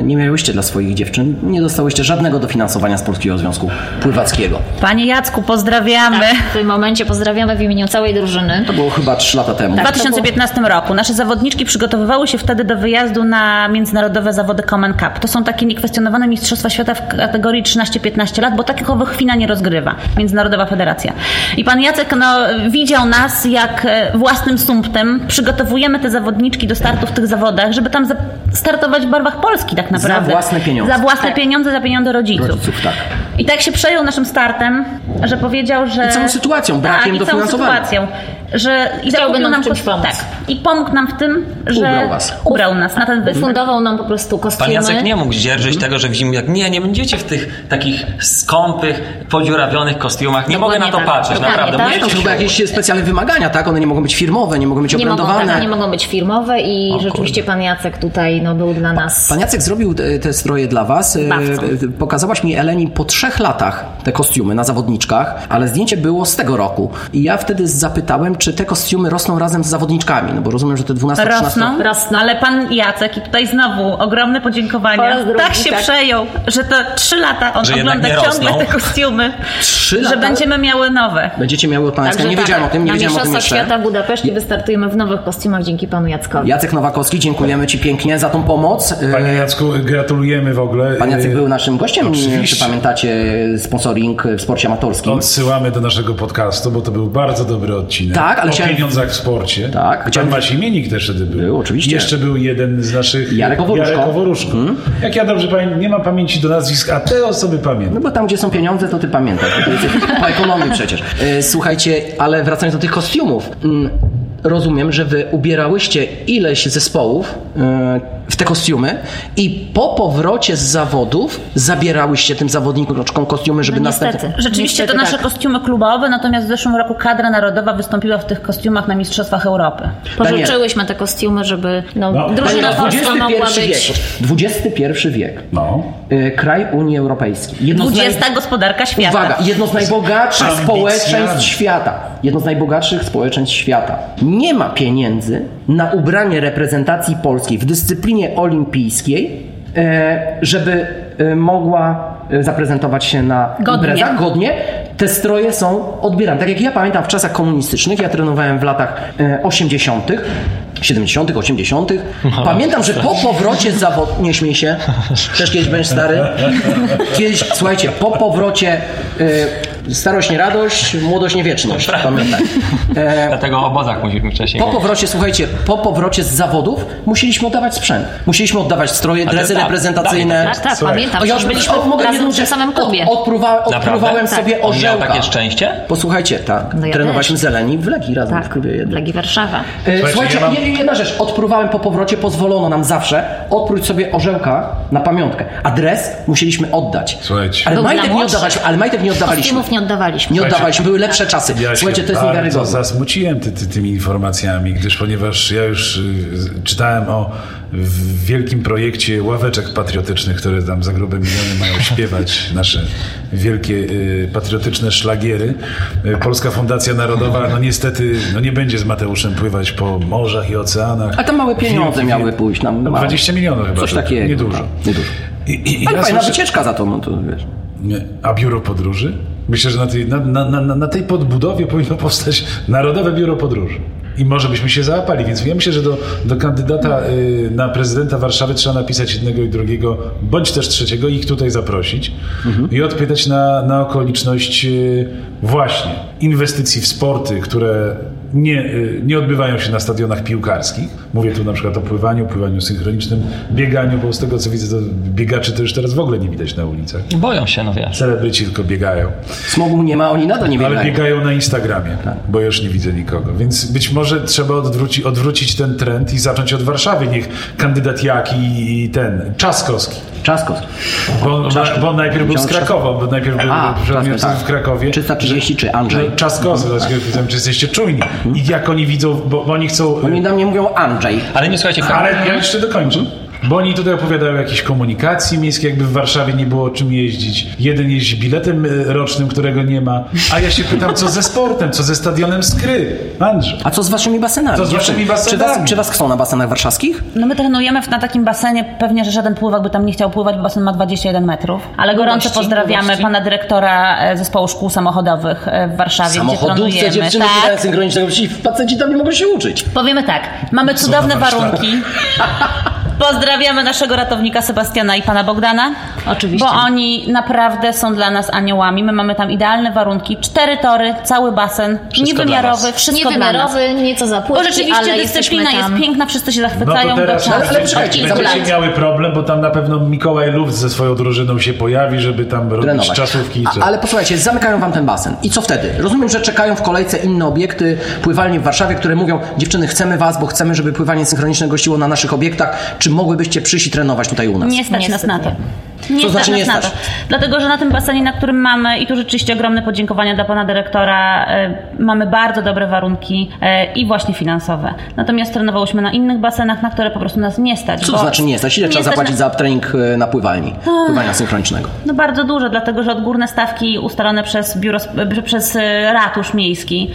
nie miałyście dla swoich dziewczyn, nie dostałyście żadnego dofinansowania z Polskiego Związku Pływackiego. Panie Jacku, pozdrawiamy. Tak, w tym momencie pozdrawiamy w imieniu całej drużyny. To było chyba 3 lata temu. W Tak. 2015 roku nasze zawodniczki przygotowywały się wtedy do wyjazdu na międzynarodowe zawody Common Cup. To są takie niekwestionowane Mistrzostwa Świata w kategorii 13-15 lat, bo takowych FINA nie rozgrywa, Międzynarodowa Federacja. I pan Jacek no, widział nas, jak e, własnym sumptem przygotowujemy te zawodniczki do startu w tych zawodach, żeby tam startować w barwach Polski tak naprawdę. własne pieniądze. Za własne Tak. pieniądze, za pieniądze rodziców. Rodziców, tak. I tak się przejął naszym startem, że powiedział, że... I całą sytuacją, brakiem tak, i całą dofinansowania. sytuacją, że i Chciałby nam nam czymś kos- pomóc. Tak. I pomógł nam w tym, że Ubrał was. ubrał nas na ten występ. Fundował nam po prostu kostiumy. Pan Jacek nie mógł zdzierżyć tego, że w zimie jak nie, nie będziecie w tych takich skąpych, podziurawionych kostiumach. Nie mogę na to Dokładnie tak. patrzeć, Dokładnie naprawdę. tak. Nie, to się- jakieś specjalne wymagania, tak? One nie mogą być firmowe, nie mogą być nie mogą, obrędowane. tak, nie mogą być firmowe i rzeczywiście pan Jacek tutaj no, był dla nas... Pan Jacek zrobił te, te stroje dla Was. E, Bawcą. Pokazałaś mi, Eleni, po trzech latach te kostiumy na zawodniczkach, ale zdjęcie było z tego roku. I ja wtedy zapytałem, czy te kostiumy rosną razem z zawodniczkami, no bo rozumiem, że te 12 Rosną, Rosną. ale pan Jacek, i tutaj znowu ogromne Po podziękowania, drugi, tak się tak. przejął, że to trzy lata on Że ogląda ciągle rosną. te kostiumy, Trzy że lata? będziemy miały nowe. Będziecie miały Pana Jacka. Nie tak, wiedziałem o tym, nie na wiedziałem o tym jeszcze. Świata w Budapeszcie wystartujemy w nowych kostiumach dzięki panu Jackowi. Jacek Nowakowski, dziękujemy Ci pięknie za tą pomoc. E, Panie Jacku, gratulujemy w ogóle. Pan Jacek E, był naszym gościem, wiem, czy Oczywiście. pamiętacie sponsoring w sporcie amatorskim. Odsyłamy do naszego podcastu, bo to był bardzo dobry odcinek. Tak, ale o chciałem- pieniądzach w sporcie. Tak, Pan chciałem- Wasimiennik też wtedy był. Był, oczywiście. Jeszcze był jeden z naszych... Jarek Oworuszko. Jarek Oworuszko. Jak ja dobrze pamiętam, nie mam pamięci do nazwisk, a te osoby pamiętam. No bo tam, gdzie są pieniądze, to ty pamiętasz. To jest (laughs) po ekonomii przecież. E, Słuchajcie, ale wracając do tych kostiumów. mm, Rozumiem, że wy ubierałyście ileś zespołów e, w te kostiumy i po powrocie z zawodów zabierałyście tym zawodnikom kostiumy, żeby No następnie... niestety. Rzeczywiście Niestety to nasze tak. kostiumy klubowe, natomiast w zeszłym roku kadra narodowa wystąpiła w tych kostiumach na Mistrzostwach Europy. Pożyczyłyśmy te kostiumy, żeby no, No, drużyna polska mogła XXI być... wiek. XXI wiek. No. E, Kraj Unii Europejskiej. Jedno z naj- 20 gospodarka świata. Uwaga, jedno z najbogatszych Ambicjami. społeczeństw świata. Jedno z najbogatszych społeczeństw świata. Nie ma pieniędzy na ubranie reprezentacji polskiej w dyscyplinie olimpijskiej, e, żeby e, mogła e, zaprezentować się na Godnie. imprezach godnie. Te stroje są odbierane. Tak jak ja pamiętam w czasach komunistycznych, ja trenowałem w latach e, 80., 70., 80. Pamiętam, że po powrocie z zawodów. Nie śmiej się, (laughs) też kiedyś będziesz stary. Kiedyś, słuchajcie, po powrocie. Starość nie radość, młodość nie wieczność. Pamiętaj. (laughs) E, Dlatego o obozach musimy wcześniej po powrocie, słuchajcie, po powrocie z zawodów musieliśmy oddawać sprzęt. Musieliśmy oddawać stroje, dresy tak, reprezentacyjne. Tak, tak, Słuchaj. pamiętam, O, ja przecież byliśmy o, mogę razem w samym klubie. Od, odpruwa, odpruwałem Naprawdę? sobie Tak. On miał orzełka. takie szczęście? Posłuchajcie, tak. No ja trenowaliśmy też. zeleni w Legii razem w Tak, klubie jednym. Legii Warszawa. E, Słuchajcie, Słuchajcie, ja mam- je- jedna rzecz. Odpruwałem po powrocie, pozwolono nam zawsze odpróć sobie orzełka na pamiątkę. Adres musieliśmy oddać. Słuchajcie. Ale majtek nie. Ale majtek nie oddawaliśmy. Nie oddawaliśmy. Nie oddawaliśmy, były lepsze czasy. Ja Słuchajcie, to jest bardzo niewiarygodne. zasmuciłem ty, ty, tymi informacjami, gdyż ponieważ ja już y, czytałem o w wielkim projekcie ławeczek patriotycznych, które tam za grube miliony mają (laughs) śpiewać nasze wielkie y, patriotyczne szlagiery. Y, Polska Fundacja Narodowa, no niestety, no nie będzie z Mateuszem pływać po morzach i oceanach. A tam małe pieniądze Wielki- miały pójść nam. No, małe. 20 milionów chyba. Coś to takiego. Niedużo. Niedużo. I, i, Ale ja fajna słyszę- wycieczka za to, no to wiesz. Nie. A biuro podróży? Myślę, że na tej, na, na, na, tej podbudowie powinno powstać Narodowe Biuro Podróży. I może byśmy się załapali, więc ja myślę, że do, do kandydata y, na prezydenta Warszawy trzeba napisać jednego i drugiego, bądź też trzeciego, i ich tutaj zaprosić i odpytać na, na okoliczność y, właśnie inwestycji w sporty, które nie, y, nie odbywają się na stadionach piłkarskich. Mówię tu na przykład o pływaniu, pływaniu synchronicznym, bieganiu, bo z tego co widzę, to biegaczy to już teraz w ogóle nie widać na ulicach. Boją się, no wiesz. Celebryci tylko biegają. Smogu nie ma, oni nadal nie Ale biegają. biegają na Instagramie, bo już nie widzę nikogo. Więc być może trzeba odwróci, odwrócić ten trend i zacząć od Warszawy. Niech kandydat Jaki i ten Czaskowski. Czaskos. Bo, on- bo najpierw był z Krakowa, bo najpierw był A, przewodniczącym Czaskos, tak. w Krakowie. 330 czy Andrzej. Czaskowski, pytam, czy jesteście czujni. I jak oni widzą, bo, bo oni chcą... Oni na mnie mówią Andrzej. Ale nie słuchajcie, Ale ja jeszcze dokończę. Bo oni tutaj opowiadają o jakiejś komunikacji miejskiej, jakby w Warszawie nie było czym jeździć. Jeden jeździ biletem y, rocznym, którego nie ma. A ja się pytam, co ze sportem, co ze stadionem Skry? Andrzej. A co z waszymi basenami? Co z waszymi Czy was, basenami? czy was chcą na basenach warszawskich? No my trenujemy na takim basenie, pewnie, że żaden pływak by tam nie chciał pływać, bo basen ma 21 metrów. Ale gorąco pozdrawiamy pana dyrektora e, zespołu szkół samochodowych e, w Warszawie, gdzie Samochodówce trenujemy. dziewczyny Tak. synchronicznego, faceci tam nie mogą się uczyć. Powiemy tak, mamy cudowne warunki. (laughs) Pozdrawiamy naszego ratownika Sebastiana i pana Bogdana. Oczywiście. Bo oni naprawdę są dla nas aniołami. My mamy tam idealne warunki. Cztery tory, cały basen, niewymiarowy, dla wszystko dla nas. Niewymiarowy, nieco za Bo płytki, rzeczywiście ale dyscyplina jest piękna, wszyscy się No zachwycają to do teraz czasu. ale przecież Od będziecie miały problem, bo tam na pewno Mikołaj Luft ze swoją drużyną się pojawi, żeby tam robić Trenować. czasówki i co. A, ale posłuchajcie, zamykają wam ten basen. I co wtedy? Rozumiem, że czekają w kolejce inne obiekty, pływalnie w Warszawie, które mówią, dziewczyny, chcemy was, bo chcemy, żeby pływanie synchroniczne gościło na naszych obiektach. Czy mogłybyście przyjść i trenować tutaj u nas? Nie stać nas na to. nie. Co stać znaczy nas nie na stać? to. Dlatego, że na tym basenie, na którym mamy, i tu rzeczywiście ogromne podziękowania dla pana dyrektora, e, mamy bardzo dobre warunki e, i właśnie finansowe. Natomiast trenowałyśmy na innych basenach, na które po prostu nas nie stać. Co to znaczy nie stać? Ile trzeba zapłacić na- za trening e, na pływalni? Pływania synchronicznego. No bardzo dużo, dlatego że odgórne stawki ustalone przez biuro, przez ratusz miejski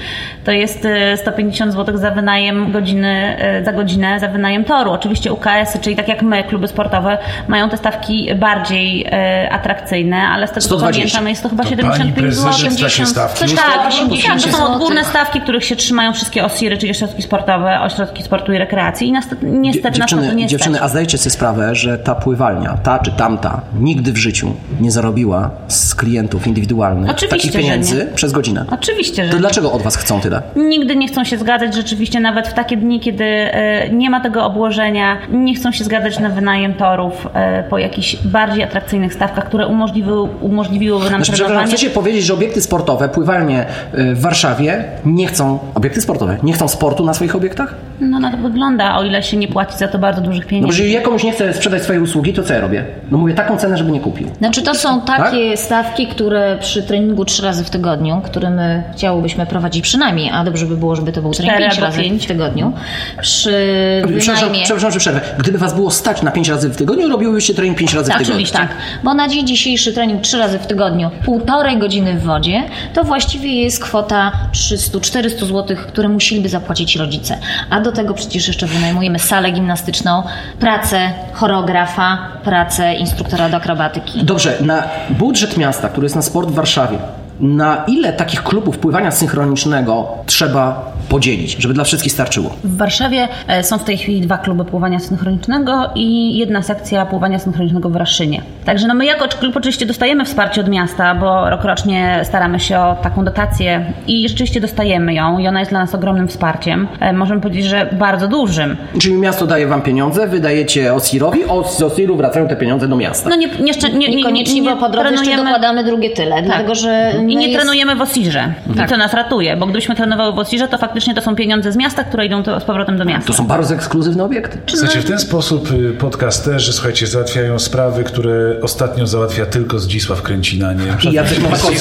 to jest e, 150 zł za wynajem godziny, za godzinę za wynajem toru. Oczywiście Czyli tak jak my, kluby sportowe, mają te stawki bardziej e, atrakcyjne, ale z tego co 120. pamiętam jest to chyba To 75 pani zł. prezydent takie stawki Coś tak, 80 tak, to są odgórne stawki, których się trzymają wszystkie OSIRy, czyli ośrodki sportowe, ośrodki sportu i rekreacji i niestety, niestety nas na to Dziewczyny, nie dziewczyny, stać. a zdajecie sobie sprawę, że ta pływalnia, ta czy tamta, nigdy w życiu nie zarobiła z klientów indywidualnych Oczywiście, takich pieniędzy przez godzinę. Oczywiście, że To nie. dlaczego od was chcą tyle? Nigdy nie chcą się zgadzać rzeczywiście nawet w takie dni, kiedy e, nie ma tego obłożenia, nie chcą się zgadzać na wynajem torów e, po jakichś bardziej atrakcyjnych stawkach, które umożliwiły, umożliwiłyby nam Znaczy, przepraszam, chcecie powiedzieć, że obiekty sportowe, pływalnie y, w Warszawie nie chcą, obiekty sportowe, nie chcą sportu na swoich obiektach? No na to wygląda, o ile się nie płaci za to bardzo dużych No bo pieniędzy. jeżeli ja komuś nie chcę sprzedać swojej usługi, to co ja robię? No mówię taką cenę, żeby nie kupił. Znaczy to są takie stawki, które przy treningu trzy razy w tygodniu, który my chciałobyśmy prowadzić przynajmniej, a dobrze by było, żeby to był trening pięć razy pięć. w tygodniu. Przy Przepraszam, wynajmie... przepraszam, że przerwę. Gdyby was było stać na 5 razy w tygodniu, robiłybyście trening 5 razy Tak, w tygodniu. oczywiście. Tak, bo na dzień dzisiejszy trening trzy razy w tygodniu, półtorej godziny w wodzie, to właściwie jest kwota 300-400 zł, które musieliby zapłacić rodzice. A do tego przecież jeszcze wynajmujemy salę gimnastyczną, pracę choreografa, pracę instruktora do akrobatyki. Dobrze, na budżet miasta, który jest na sport w Warszawie, na ile takich klubów pływania synchronicznego trzeba podzielić, żeby dla wszystkich starczyło? W Warszawie e, są w tej chwili dwa kluby pływania synchronicznego i jedna sekcja pływania synchronicznego w Raszynie. Także no my jako klub oczywiście dostajemy wsparcie od miasta, bo rokrocznie staramy się o taką dotację i rzeczywiście dostajemy ją i ona jest dla nas ogromnym wsparciem. E, Możemy powiedzieć, że bardzo dużym. Czyli miasto daje wam pieniądze, wydajecie Osirowi, a z Osiru wracają te pieniądze do miasta. No nie, nie, nie, nie, nie, Niekoniecznie, nie bo po drodze jeszcze trenujemy- dokładamy drugie tyle, dlatego że I nie jest- trenujemy w Osirze. I to nas ratuje, bo gdybyśmy trenowały w Osirze, to faktycznie to są pieniądze z miasta, które idą to, z powrotem do miasta. To są bardzo ekskluzywne obiekty. Słuchajcie, w ten sposób y, podcasterzy, słuchajcie, załatwiają sprawy, które ostatnio załatwia tylko Zdzisław Kręcina, nie? I Jacek Nowakowski.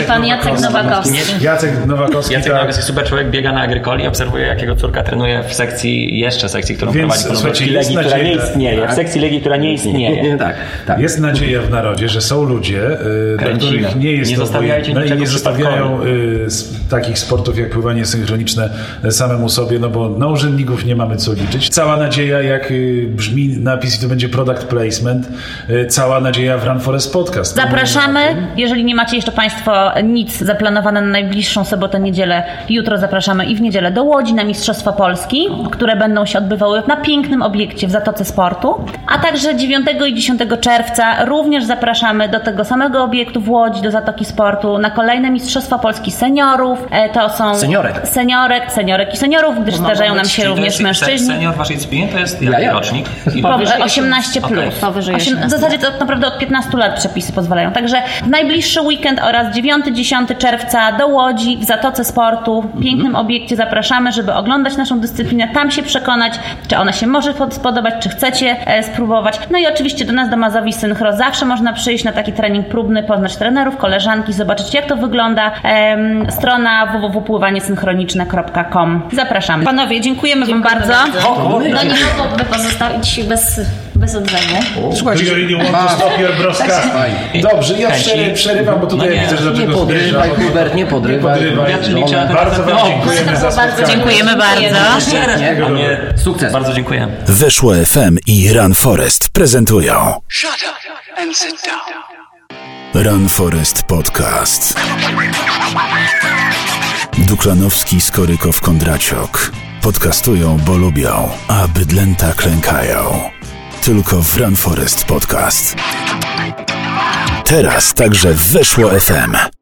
I pan Jacek Nowakowski. Jacek Nowakowski, Jacek tak. Nowak jest super człowiek, biega na agrykoli, obserwuje jak jego córka trenuje w sekcji, jeszcze sekcji, którą Więc, prowadzi słuchajcie, Legii, która nie istnieje. W sekcji Legii, która nie istnieje. (laughs) tak, tak. Jest nadzieja w narodzie, że są ludzie, y, dla Kręcimy. których nie jest Nie to zostawiajcie i nie zostawiają y, takich sportów jak pływanie synchroniczne y, samemu sobie, no bo na urzędników nie mamy co liczyć. Cała nadzieja, jak y, brzmi napis i to będzie product placement, y, cała nadzieja w Run Forest Podcast. Zapraszamy, jeżeli nie macie jeszcze Państwo nic zaplanowane na najbliższą sobotę, niedzielę, jutro zapraszamy i w niedzielę do Łodzi na Mistrzostwa Polski, które będą się odbywały na pięknym obiekcie w Zatoce Sportu, a także 9 i 10 czerwca również zapraszamy do tego samego obiektu w Łodzi, do Zatoki Sportu, na kolejne Mistrzostwa Polski seniorów. E, To są Seniorek. Seniorek, seniorek i seniorów, gdyż zdarzają nam się również mężczyźni. Senior w waszej dyscyplinie to jest Ja, jaki ja. rocznik? I Po- Powyżej 18 plus. Okej. Powyżej Osiem- 18. W zasadzie to naprawdę od 15 lat przepisy pozwalają. Także w najbliższy weekend oraz 9-10 czerwca do Łodzi w Zatoce Sportu, w pięknym obiekcie zapraszamy, żeby oglądać naszą dyscyplinę, tam się przekonać, czy ona się może pod- spodobać, czy chcecie e, spróbować. No i oczywiście do nas do Mazowi Synchro zawsze można przyjść na taki trening próbny, poznać trenerów, koleżanki, zobaczyć jak to wygląda. Strona www.pływaniesynchroniczne.com. Zapraszamy. Panowie, dziękujemy, Wam bardzo. No nie mogłoby pozostawić bez, bez odzewu. Słuchajcie, broska? Dobrze, ja Chęci? przery- przerywam, bo tutaj No nie. widzę, że do nie podrywaj. Hubert, nie podrywaj. podrywaj. Ja Bardzo Wam dziękujemy za bardzo spotkanie. Dziękujemy bardzo. Nie... Sukces. Bardzo dziękuję. Weszło FM i Run Forest prezentują Shut up and sit down. Run Forest Podcast. Duklanowski, Skorykow, Kondraciok. Podcastują, bo lubią, a bydlęta klękają. Tylko w Run Forest Podcast. Teraz także weszło FM.